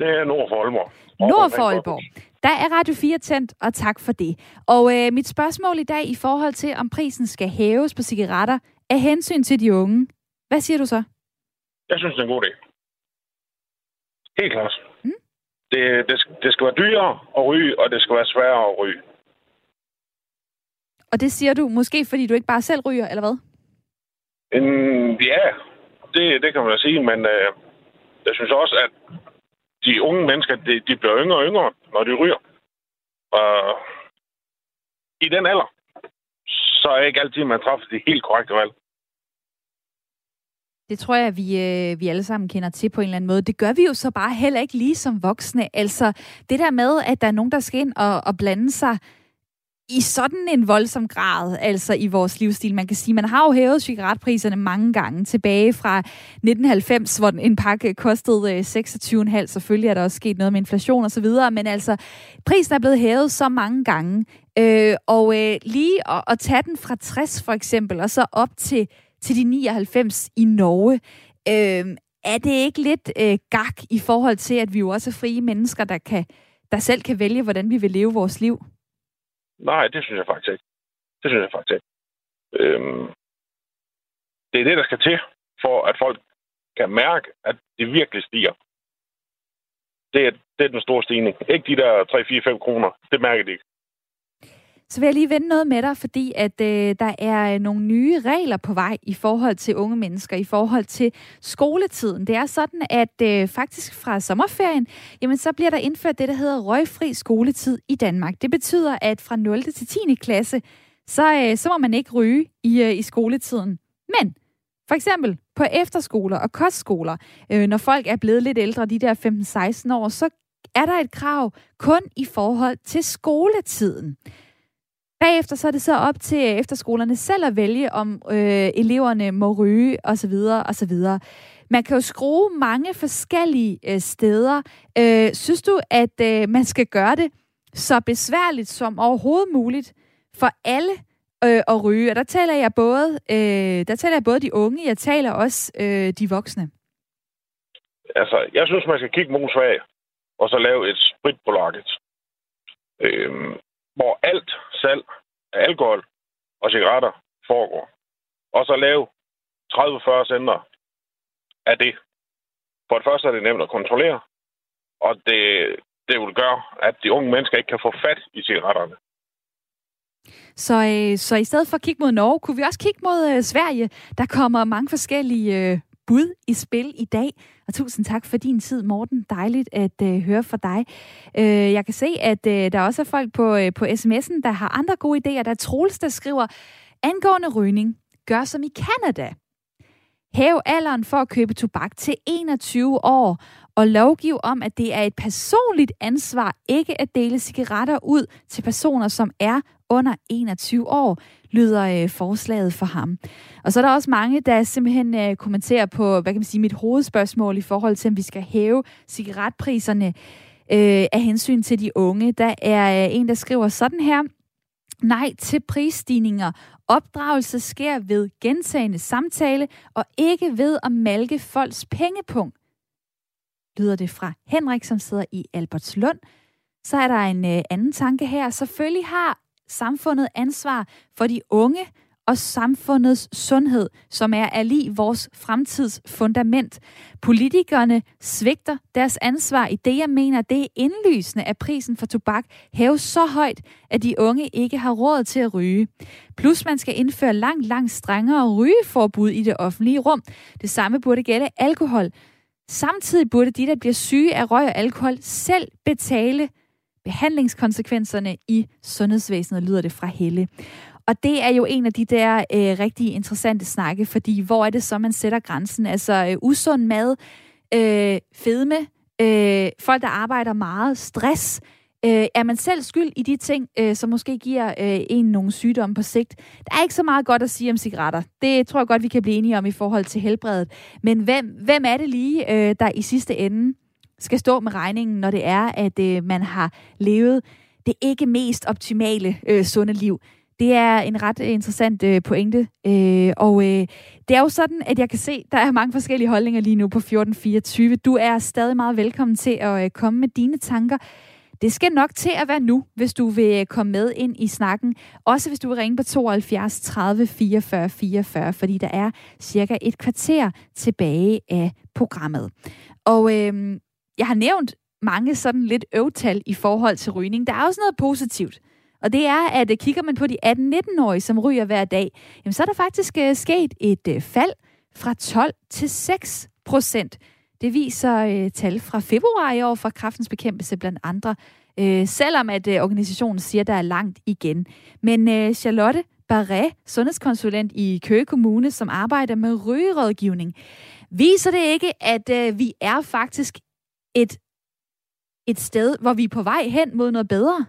Det er nord for Aalborg. Nord for Aalborg. Der er Radio 4 tændt, og tak for det. Og øh, mit spørgsmål i dag i forhold til, om prisen skal hæves på cigaretter, er hensyn til de unge. Hvad siger du så? Jeg synes, det er en god idé. Helt klart. Mm. Det, det, det skal være dyrere at ryge, og det skal være sværere at ryge. Og det siger du måske, fordi du ikke bare selv ryger, eller hvad? En, ja, det, det kan man da sige, men øh, jeg synes også, at de unge mennesker, de, de bliver yngre og yngre, når de ryger. Og i den alder, så er ikke altid, man træffer det helt korrekte valg. Det tror jeg, vi, øh, vi alle sammen kender til på en eller anden måde. Det gør vi jo så bare heller ikke lige som voksne. Altså, det der med, at der er nogen, der skal ind og, og blande sig i sådan en voldsom grad, altså i vores livsstil. Man kan sige, man har jo hævet cigaretpriserne mange gange tilbage fra 1990, hvor en pakke kostede øh, 26,5. Selvfølgelig er der også sket noget med inflation og så videre, men altså, prisen er blevet hævet så mange gange. Øh, og øh, lige at, at tage den fra 60 for eksempel, og så op til, til de 99 i Norge, øh, er det ikke lidt øh, gak i forhold til, at vi jo også er frie mennesker, der, kan, der selv kan vælge, hvordan vi vil leve vores liv? Nej, det synes jeg faktisk ikke. Det synes jeg faktisk ikke. Øhm, det er det, der skal til, for at folk kan mærke, at det virkelig stiger. Det er, det er den store stigning. Ikke de der 3, 4, 5 kroner. Det mærker de ikke. Så vil jeg lige vende noget med dig, fordi at øh, der er øh, nogle nye regler på vej i forhold til unge mennesker, i forhold til skoletiden. Det er sådan, at øh, faktisk fra sommerferien, jamen så bliver der indført det, der hedder røgfri skoletid i Danmark. Det betyder, at fra 0. til 10. klasse, så, øh, så må man ikke ryge i, øh, i skoletiden. Men for eksempel på efterskoler og kostskoler, øh, når folk er blevet lidt ældre, de der 15-16 år, så er der et krav kun i forhold til skoletiden. Bagefter så er det så op til efterskolerne selv at vælge, om øh, eleverne må ryge osv. osv. Man kan jo skrue mange forskellige øh, steder. Øh, synes du, at øh, man skal gøre det så besværligt som overhovedet muligt for alle øh, at ryge? Og der taler jeg både, øh, der taler jeg både de unge, jeg taler også øh, de voksne. Altså, jeg synes, man skal kigge modsvag og så lave et sprit på. Øhm, hvor alt salg af alkohol og cigaretter foregår. Og så lave 30-40 center af det. For det første er det nemt at kontrollere, og det, det vil gøre, at de unge mennesker ikke kan få fat i cigaretterne. Så, øh, så i stedet for at kigge mod Norge, kunne vi også kigge mod øh, Sverige. Der kommer mange forskellige øh, bud i spil i dag. Og tusind tak for din tid, Morten. Dejligt at øh, høre fra dig. Øh, jeg kan se, at øh, der også er folk på, øh, på sms'en, der har andre gode idéer. Der er Troels, der skriver, angående rygning, gør som i Kanada. Hæv alderen for at købe tobak til 21 år, og lovgiv om, at det er et personligt ansvar ikke at dele cigaretter ud til personer, som er under 21 år, lyder øh, forslaget for ham. Og så er der også mange, der simpelthen øh, kommenterer på, hvad kan man sige, mit hovedspørgsmål i forhold til, om vi skal hæve cigaretpriserne øh, af hensyn til de unge. Der er øh, en, der skriver sådan her. Nej til prisstigninger. Opdragelse sker ved gentagende samtale, og ikke ved at malke folks pengepunkt. Lyder det fra Henrik, som sidder i Albertslund. Så er der en øh, anden tanke her. Selvfølgelig har samfundet ansvar for de unge og samfundets sundhed, som er ali vores fremtids fundament. Politikerne svigter deres ansvar i det, jeg mener, det er indlysende, at prisen for tobak hæves så højt, at de unge ikke har råd til at ryge. Plus man skal indføre langt, langt strengere rygeforbud i det offentlige rum. Det samme burde gælde alkohol. Samtidig burde de, der bliver syge af røg og alkohol, selv betale behandlingskonsekvenserne i sundhedsvæsenet, lyder det fra Helle. Og det er jo en af de der øh, rigtig interessante snakke, fordi hvor er det så, man sætter grænsen? Altså øh, usund mad, øh, fedme, øh, folk, der arbejder meget, stress. Øh, er man selv skyld i de ting, øh, som måske giver øh, en nogle sygdomme på sigt? Der er ikke så meget godt at sige om cigaretter. Det tror jeg godt, vi kan blive enige om i forhold til helbredet. Men hvem, hvem er det lige, øh, der i sidste ende skal stå med regningen, når det er, at øh, man har levet det ikke mest optimale øh, sunde liv? Det er en ret interessant øh, pointe. Øh, og øh, det er jo sådan, at jeg kan se, der er mange forskellige holdninger lige nu på 1424. Du er stadig meget velkommen til at øh, komme med dine tanker. Det skal nok til at være nu, hvis du vil øh, komme med ind i snakken. Også hvis du vil ringe på 72 30 44 44, fordi der er cirka et kvarter tilbage af programmet. Og øh, jeg har nævnt mange sådan lidt øvtal i forhold til rygning. Der er også noget positivt. Og det er, at øh, kigger man på de 18-19-årige, som ryger hver dag, jamen, så er der faktisk uh, sket et uh, fald fra 12 til 6 procent. Det viser uh, tal fra februar i år fra Kraftens Bekæmpelse blandt andre. Uh, selvom at uh, organisationen siger, at der er langt igen. Men uh, Charlotte Barret, sundhedskonsulent i Køge Kommune, som arbejder med rygerådgivning, viser det ikke, at uh, vi er faktisk et, et sted, hvor vi er på vej hen mod noget bedre?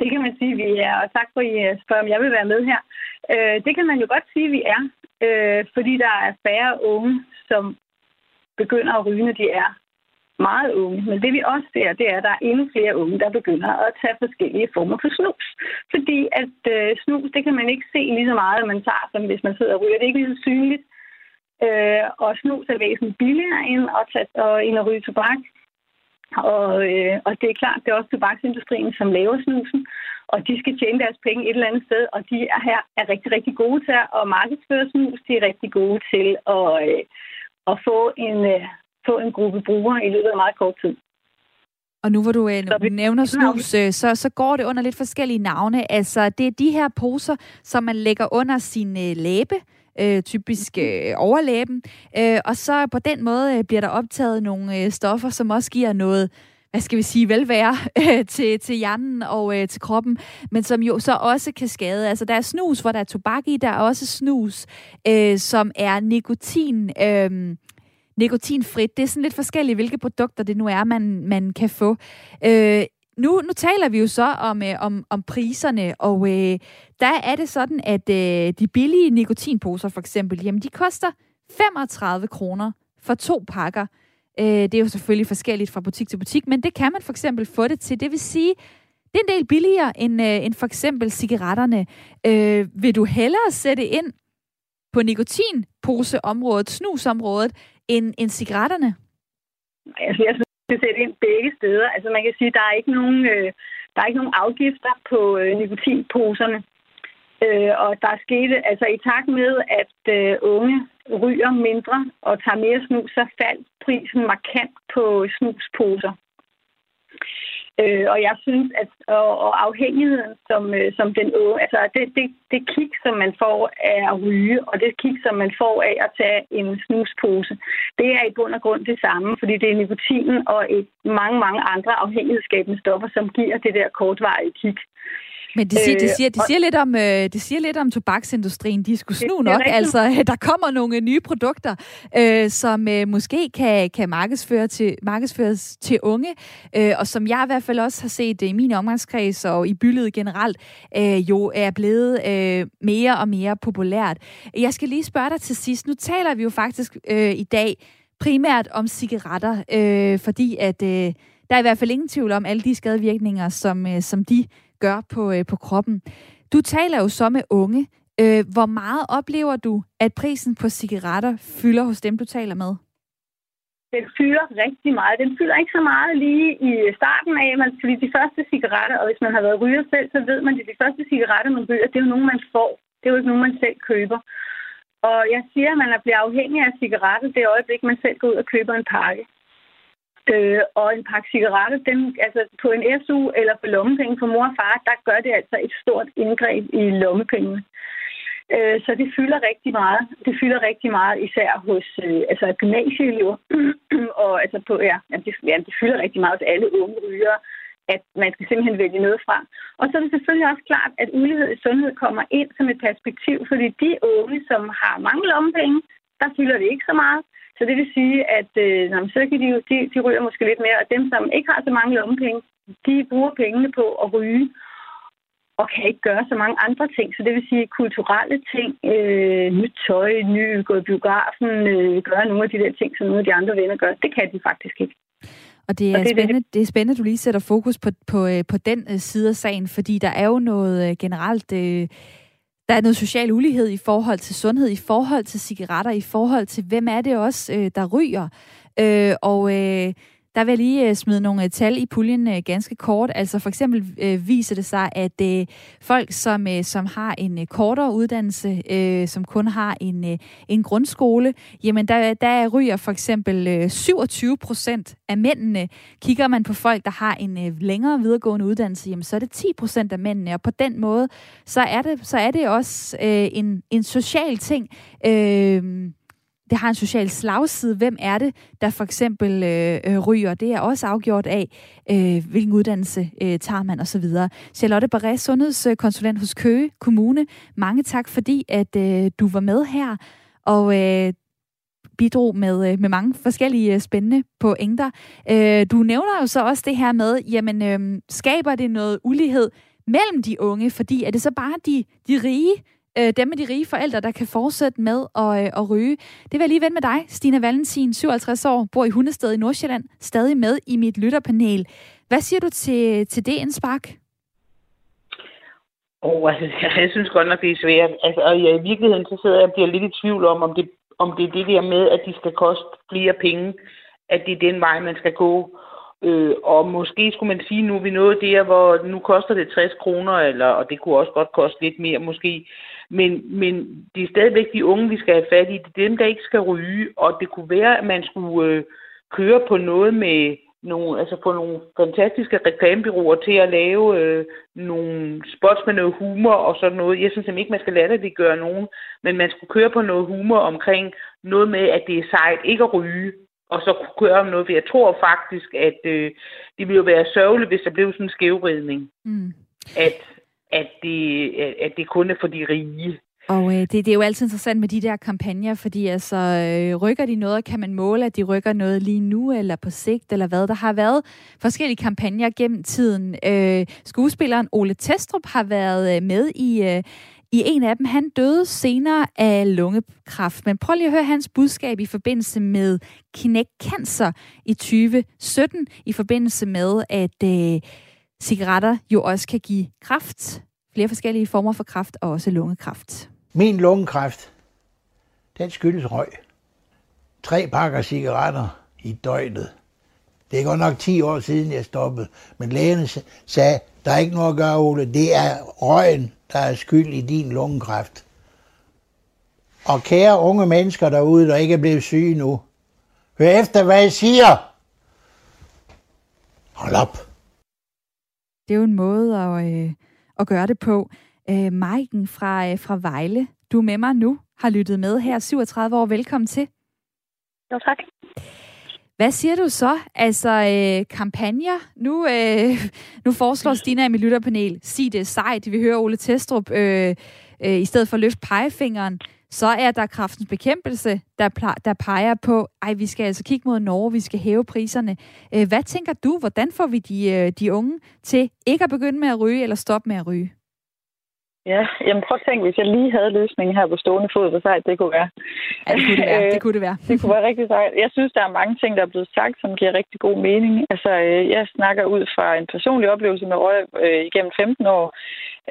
Det kan man sige, vi er. Og tak for, at I øh, spørger, om jeg vil være med her. Øh, det kan man jo godt sige, vi er. Øh, fordi der er færre unge, som begynder at ryge, når de er meget unge. Men det vi også ser, det er, at der er endnu flere unge, der begynder at tage forskellige former for snus. Fordi at øh, snus, det kan man ikke se lige så meget, at man tager, som hvis man sidder og ryger. Det er ikke lige så synligt. Øh, og snus er væsentligt billigere end at, tage, og, end at ryge tobak. Og, øh, og det er klart, det er også tobaksindustrien, som laver snusen, og de skal tjene deres penge et eller andet sted, og de er her er rigtig, rigtig gode til at markedsføre snus. De er rigtig gode til at, øh, at få, en, øh, få en gruppe brugere i løbet af meget kort tid. Og nu hvor du øh, vi, nævner snus, øh, så, så går det under lidt forskellige navne. Altså, det er de her poser, som man lægger under sin øh, læbe, øh, typisk øh, overlæben. Øh, og så på den måde øh, bliver der optaget nogle øh, stoffer, som også giver noget hvad skal vi sige, velvære øh, til, til hjernen og øh, til kroppen, men som jo så også kan skade. Altså, der er snus, hvor der er tobak i, der er også snus, øh, som er nikotin, øh, nikotinfrit. Det er sådan lidt forskelligt, hvilke produkter det nu er, man, man kan få. Øh, nu, nu taler vi jo så om, øh, om, om priserne, og øh, der er det sådan, at øh, de billige nikotinposer for eksempel, jamen de koster 35 kroner for to pakker. Øh, det er jo selvfølgelig forskelligt fra butik til butik, men det kan man for eksempel få det til. Det vil sige, det er en del billigere end, øh, end for eksempel cigaretterne. Øh, vil du hellere sætte ind på nikotinposeområdet, snusområdet, end, end cigaretterne? Altså, jeg skal sætte ind begge steder. Altså man kan sige, der er ikke nogen, øh, der er ikke nogen afgifter på øh, nikotinposerne. Øh, og der skete, altså i takt med, at øh, unge ryger mindre og tager mere snus, så faldt prisen markant på snusposer. Øh, og jeg synes, at og, og afhængigheden, som, øh, som den altså det, det, det kig, som man får af at ryge, og det kig, som man får af at tage en snuspose, det er i bund og grund det samme, fordi det er nikotinen og et, mange, mange andre afhængighedsskabende stoffer, som giver det der kortvarige kig. Men det siger, det, øh, siger, det, siger lidt om, øh, det siger lidt om tobaksindustrien. De skulle snu nok. Altså, der kommer nogle nye produkter, øh, som øh, måske kan, kan markedsføre til, markedsføres til unge, øh, og som jeg i hvert fald også har set i min omgangskreds og i byldet generelt, øh, jo er blevet øh, mere og mere populært. Jeg skal lige spørge dig til sidst. Nu taler vi jo faktisk øh, i dag primært om cigaretter, øh, fordi at øh, der er i hvert fald ingen tvivl om alle de skadevirkninger, som, øh, som de gør på, øh, på kroppen. Du taler jo så med unge. Øh, hvor meget oplever du, at prisen på cigaretter fylder hos dem, du taler med? Den fylder rigtig meget. Den fylder ikke så meget lige i starten af, man, fordi de første cigaretter, og hvis man har været ryger selv, så ved man, at de første cigaretter, man ryger, det er jo nogen, man får. Det er jo ikke nogen, man selv køber. Og jeg siger, at man bliver afhængig af cigaretter det øjeblik, man selv går ud og køber en pakke. Øh, og en pakke cigaretter, den, altså på en SU eller på lommepenge for mor og far, der gør det altså et stort indgreb i lommepengene. Øh, så det fylder rigtig meget. Det fylder rigtig meget, især hos øh, altså gymnasieelever. og altså på, ja, det, ja, det fylder rigtig meget hos alle unge rygere. at man skal simpelthen vælge noget fra. Og så er det selvfølgelig også klart, at ulighed i sundhed kommer ind som et perspektiv, fordi de unge, som har mange lommepenge, der fylder det ikke så meget. Så det vil sige, at øh, så kan de, de, de ryger måske lidt mere, og dem, som ikke har så mange lommepenge, de bruger pengene på at ryge og kan ikke gøre så mange andre ting. Så det vil sige kulturelle ting, øh, nyt tøj, ny, gå i biografen, øh, gøre nogle af de der ting, som nogle af de andre venner gør. Det kan de faktisk ikke. Og det er, og det, spændende, det er spændende, du lige sætter fokus på, på, øh, på den øh, side af sagen, fordi der er jo noget øh, generelt... Øh, der er noget social ulighed i forhold til sundhed, i forhold til cigaretter, i forhold til, hvem er det også, øh, der ryger. Øh, og øh, der vil jeg lige øh, smide nogle øh, tal i puljen øh, ganske kort. Altså for eksempel øh, viser det sig, at øh, folk, som, øh, som har en øh, kortere uddannelse, øh, som kun har en, øh, en grundskole, jamen der, der ryger for eksempel øh, 27 procent af mændene. Kigger man på folk, der har en øh, længere videregående uddannelse, jamen så er det 10 procent af mændene. Og på den måde, så er det, så er det også øh, en, en social ting. Øh, det har en social slagside. Hvem er det, der for eksempel øh, øh, ryger? Det er også afgjort af, øh, hvilken uddannelse øh, tager man osv. Charlotte Barré, sundhedskonsulent hos Køge Kommune. Mange tak, fordi at øh, du var med her og øh, bidrog med, øh, med mange forskellige øh, spændende pointer. Øh, du nævner jo så også det her med, jamen øh, skaber det noget ulighed mellem de unge, fordi er det så bare de, de rige, øh, dem med de rige forældre, der kan fortsætte med at, øh, at ryge. Det vil jeg lige vende med dig, Stina Valentin, 57 år, bor i Hundested i Nordsjælland, stadig med i mit lytterpanel. Hvad siger du til, til det indspark? Oh, altså, jeg synes godt nok, det er svært. Altså, og ja, i virkeligheden så sidder jeg og bliver lidt i tvivl om, om det, om det er det der med, at de skal koste flere penge, at det er den vej, man skal gå. Øh, og måske skulle man sige, nu er vi nået der, hvor nu koster det 60 kroner, eller, og det kunne også godt koste lidt mere måske. Men, men det er stadigvæk de unge, vi skal have fat i. Det er dem, der ikke skal ryge. Og det kunne være, at man skulle øh, køre på noget med nogle, altså få nogle fantastiske reklamebyråer til at lave øh, nogle spots med noget humor og sådan noget. Jeg synes simpelthen ikke, man skal lade det gøre nogen, men man skulle køre på noget humor omkring noget med, at det er sejt ikke at ryge, og så kunne køre om noget, for jeg tror faktisk, at øh, det ville jo være sørgeligt, hvis der blev sådan en skævridning. Mm. At at det, at det kun er for de rige. Og øh, det, det er jo altid interessant med de der kampagner, fordi altså, øh, rykker de noget, kan man måle, at de rykker noget lige nu, eller på sigt, eller hvad? Der har været forskellige kampagner gennem tiden. Øh, skuespilleren Ole Testrup har været øh, med i... Øh, i en af dem, han døde senere af lungekræft. Men prøv lige at høre hans budskab i forbindelse med Kinect Cancer i 2017, i forbindelse med, at øh, cigaretter jo også kan give kræft, flere forskellige former for kræft og også lungekræft. Min lungekræft, den skyldes røg. Tre pakker cigaretter i døgnet. Det er godt nok 10 år siden, jeg stoppede. Men lægerne sagde, der er ikke noget at gøre, Ole. Det er røgen, der er skyld i din lungekræft. Og kære unge mennesker derude, der ikke er blevet syge nu. Hør efter, hvad jeg siger. Hold op. Det er jo en måde at, øh, at gøre det på. Øh, Maiken fra, øh, fra Vejle, du er med mig nu, har lyttet med her 37 år. Velkommen til. Jo, tak. Hvad siger du så? Altså, øh, kampagner. Nu, øh, nu foreslår Stina i mit lytterpanel, sig det sejt, vi hører Ole Testrup, øh, øh, i stedet for at løfte pegefingeren så er der kraftens bekæmpelse, der, der peger på, at vi skal altså kigge mod Norge, vi skal hæve priserne. Øh, hvad tænker du, hvordan får vi de, øh, de unge til ikke at begynde med at ryge eller stoppe med at ryge? Ja, jamen prøv at tænke, hvis jeg lige havde løsningen her på stående fod, hvor sejt det kunne være. Ja, det kunne det være. det, kunne det, være. det kunne være rigtig sejt. Jeg synes, der er mange ting, der er blevet sagt, som giver rigtig god mening. Altså, øh, jeg snakker ud fra en personlig oplevelse med røg øh, igennem 15 år.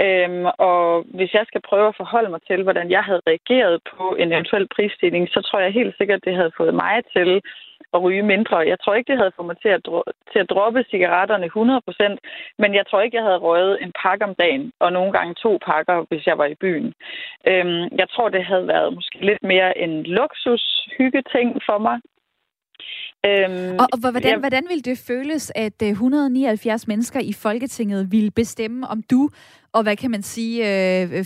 Øhm, og hvis jeg skal prøve at forholde mig til, hvordan jeg havde reageret på en eventuel prisstigning, så tror jeg helt sikkert, det havde fået mig til at ryge mindre. Jeg tror ikke, det havde fået mig til at, dro- til at droppe cigaretterne 100%, men jeg tror ikke, jeg havde røget en pakke om dagen, og nogle gange to pakker, hvis jeg var i byen. Øhm, jeg tror, det havde været måske lidt mere en luksus hyggeting for mig. Øhm, og, og hvordan, ja. hvordan ville det føles, at 179 øh, mennesker i Folketinget ville bestemme, om du og hvad kan man sige, 5,8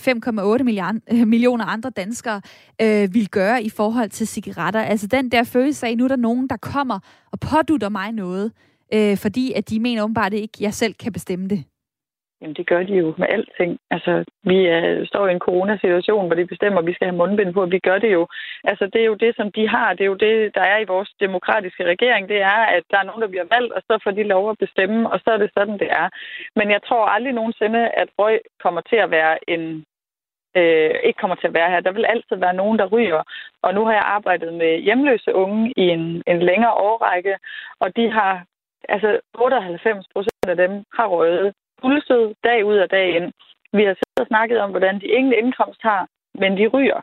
øh, millioner andre danskere øh, vil gøre i forhold til cigaretter? Altså den der følelse af, nu er der nogen, der kommer og pådutter mig noget. øh, fordi at de mener åbenbart ikke, at jeg selv kan bestemme det. Jamen, det gør de jo med alting. Altså, vi er, står i en coronasituation, hvor de bestemmer, at vi skal have mundbind på. Vi gør det jo. Altså, det er jo det, som de har. Det er jo det, der er i vores demokratiske regering. Det er, at der er nogen, der bliver valgt, og så får de lov at bestemme, og så er det sådan, det er. Men jeg tror aldrig nogensinde, at røg kommer til at være en øh, ikke kommer til at være her. Der vil altid være nogen, der ryger. Og nu har jeg arbejdet med hjemløse unge i en, en længere årrække, og de har, altså 98 procent af dem har røget pulset dag ud og dag ind. Vi har siddet og snakket om, hvordan de ingen indkomst har, men de ryger.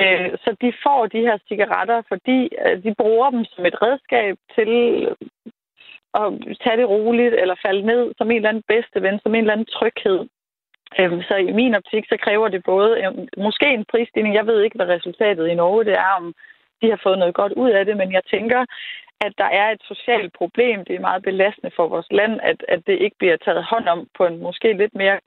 Øh, så de får de her cigaretter, fordi øh, de bruger dem som et redskab til at tage det roligt eller falde ned som en eller anden bedste ven, som en eller anden tryghed. Øh, så i min optik, så kræver det både måske en prisstigning. Jeg ved ikke, hvad resultatet i Norge det er, om de har fået noget godt ud af det, men jeg tænker, at der er et socialt problem. Det er meget belastende for vores land, at, at det ikke bliver taget hånd om på en måske lidt mere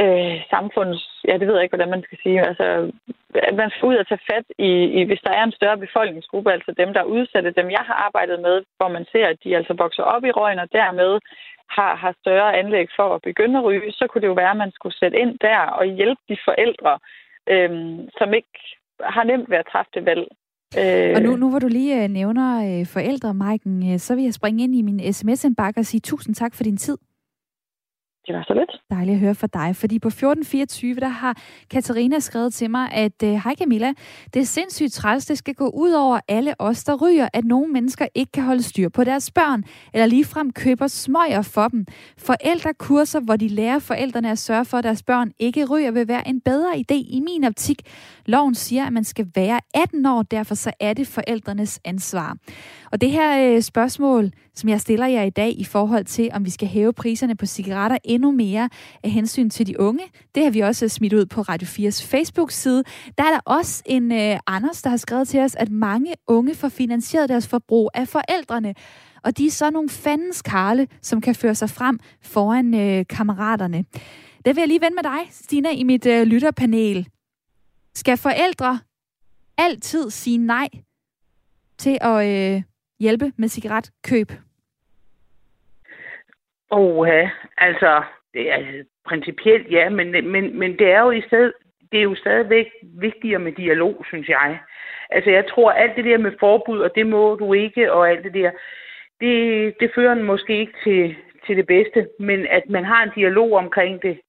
øh, samfunds... Ja, det ved jeg ikke, hvordan man skal sige. Altså, at man skal ud og tage fat i, i, hvis der er en større befolkningsgruppe, altså dem, der er udsatte, dem jeg har arbejdet med, hvor man ser, at de altså vokser op i røgen, og dermed har, har større anlæg for at begynde at ryge, så kunne det jo være, at man skulle sætte ind der og hjælpe de forældre, øh, som ikke har nemt ved at træffe det valg. Øh... Og nu, nu hvor du lige øh, nævner øh, forældre, Maiken, øh, så vil jeg springe ind i min sms-indbakke og sige tusind tak for din tid. Det var så lidt. Dejligt at høre fra dig, fordi på 1424, der har Katarina skrevet til mig, at øh, hej Camilla, det er sindssygt træls, det skal gå ud over alle os, der ryger, at nogle mennesker ikke kan holde styr på deres børn, eller ligefrem køber smøger for dem. Forældrekurser, hvor de lærer forældrene at sørge for, at deres børn ikke ryger, vil være en bedre idé i min optik. Loven siger, at man skal være 18 år, derfor så er det forældrenes ansvar. Og det her øh, spørgsmål, som jeg stiller jer i dag i forhold til, om vi skal hæve priserne på cigaretter endnu mere af hensyn til de unge, det har vi også smidt ud på Radio 4's Facebook-side. Der er der også en øh, Anders, der har skrevet til os, at mange unge får finansieret deres forbrug af forældrene. Og de er så nogle fandens karle, som kan føre sig frem foran øh, kammeraterne. Der vil jeg lige vende med dig, Stina, i mit øh, lytterpanel. Skal forældre altid sige nej til at øh, hjælpe med cigaretkøb? Åh, altså, det er principielt ja, men, men, men det er jo i stedet, det er jo stadigvæk vigtigere med dialog, synes jeg. Altså, jeg tror, alt det der med forbud, og det må du ikke, og alt det der, det, det fører måske ikke til, til det bedste, men at man har en dialog omkring det,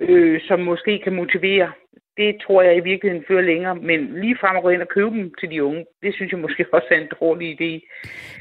øh, som måske kan motivere det tror jeg i virkeligheden fører længere. Men lige frem at gå ind og købe dem til de unge, det synes jeg måske også er en dårlig idé.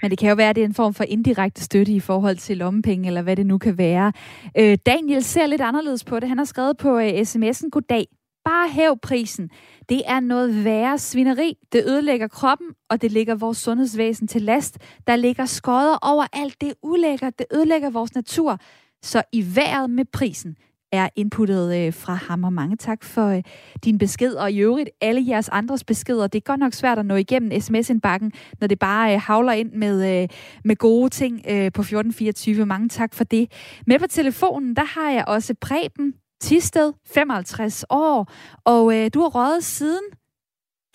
Men det kan jo være, at det er en form for indirekte støtte i forhold til lommepenge, eller hvad det nu kan være. Øh, Daniel ser lidt anderledes på det. Han har skrevet på øh, sms'en, goddag. Bare hæv prisen. Det er noget værre svineri. Det ødelægger kroppen, og det ligger vores sundhedsvæsen til last. Der ligger skodder over alt det ulækker. Det ødelægger vores natur. Så i vejret med prisen er inputtet øh, fra ham, og mange tak for øh, din besked, og i øvrigt alle jeres andres beskeder. Det er godt nok svært at nå igennem sms-indbakken, når det bare øh, havler ind med, øh, med gode ting øh, på 1424. Mange tak for det. Med på telefonen, der har jeg også Preben Tisted, 55 år, og øh, du har røget siden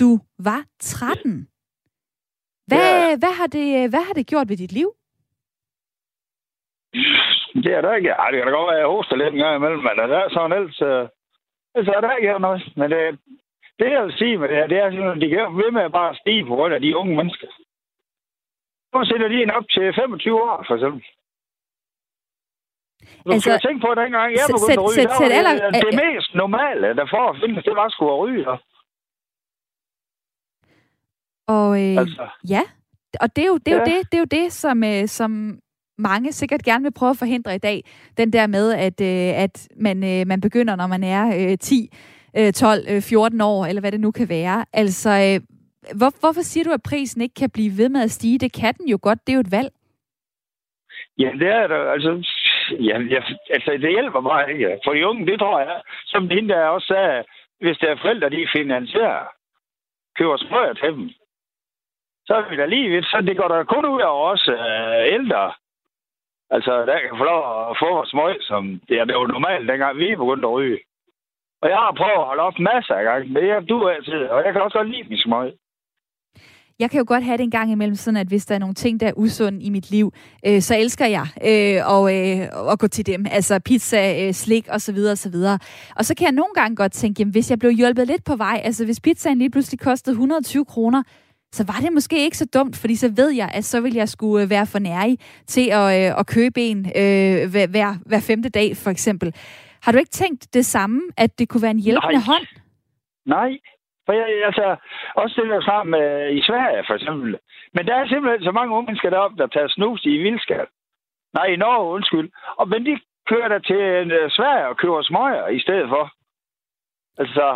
du var 13. Hvad, ja. hvad, har det, hvad har det gjort ved dit liv? Det er der ikke. Ej, det kan da godt være, at jeg hoster lidt en gang imellem, men det er sådan ellers... Uh, ellers er der ikke noget. Men det, det, jeg vil sige med det her, det er, at de kan ved med at bare stige på grund af de unge mennesker. Nu sætter de en op til 25 år, for eksempel. Du altså, skal tænke på, at dengang jeg begyndte at ryge, sæt, sæt, der var det, det mest normale, der for at finde, det var at skulle ryge. Og øh, altså. ja, og det er jo det, er ja. jo det, det, er jo det som, øh, som mange sikkert gerne vil prøve at forhindre i dag. Den der med, at, øh, at man, øh, man begynder, når man er øh, 10, øh, 12, øh, 14 år, eller hvad det nu kan være. Altså, øh, hvor, hvorfor siger du, at prisen ikke kan blive ved med at stige? Det kan den jo godt. Det er jo et valg. Ja, det er der. Altså, ja, ja, altså, det hjælper mig ikke. For de unge, det tror jeg, som hende der også sagde, hvis der er forældre, de finansierer, køber smøger til dem, så er vi da lige vidt. Så det går der kun ud af os øh, ældre, Altså, der kan få lov at få smøg, som det er det jo normalt, dengang vi begyndte at ryge. Og jeg har prøvet at holde op masser af gange, men jeg du altid, og jeg kan også godt lide min smøg. jeg kan jo godt have det en gang imellem, sådan at hvis der er nogle ting, der er usunde i mit liv, øh, så elsker jeg øh, og, øh, at gå til dem. Altså pizza, øh, slik osv. osv. Og så kan jeg nogle gange godt tænke, jamen, hvis jeg blev hjulpet lidt på vej, altså hvis pizzaen lige pludselig kostede 120 kroner, så var det måske ikke så dumt, fordi så ved jeg, at så vil jeg skulle øh, være for nærig til at, øh, at købe en øh, hver, hver, hver femte dag, for eksempel. Har du ikke tænkt det samme, at det kunne være en hjælpende Nej. hånd? Nej, for jeg, altså, også det der sammen med, i Sverige for eksempel. Men der er simpelthen så mange unge mennesker deroppe, der tager snus i vildskab. Nej, i Norge, undskyld. Og, men de kører der til uh, Sverige og køber smøger i stedet for. Altså,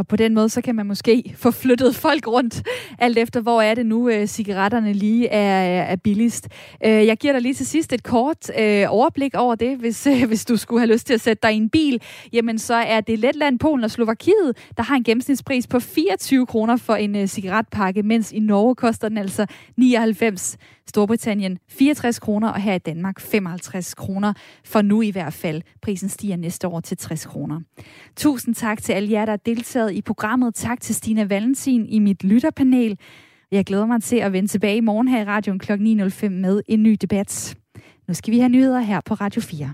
og på den måde, så kan man måske få flyttet folk rundt, alt efter hvor er det nu, øh, cigaretterne lige er, er billigst. Øh, jeg giver dig lige til sidst et kort øh, overblik over det, hvis, øh, hvis du skulle have lyst til at sætte dig i en bil. Jamen, så er det Letland, Polen og Slovakiet, der har en gennemsnitspris på 24 kroner for en øh, cigaretpakke, mens i Norge koster den altså 99 Storbritannien 64 kroner, og her i Danmark 55 kroner, for nu i hvert fald. Prisen stiger næste år til 60 kroner. Tusind tak til alle jer, der har deltaget i programmet. Tak til Stina Valentin i mit lytterpanel. Jeg glæder mig til at vende tilbage i morgen her i radioen kl. 9.05 med en ny debat. Nu skal vi have nyheder her på Radio 4.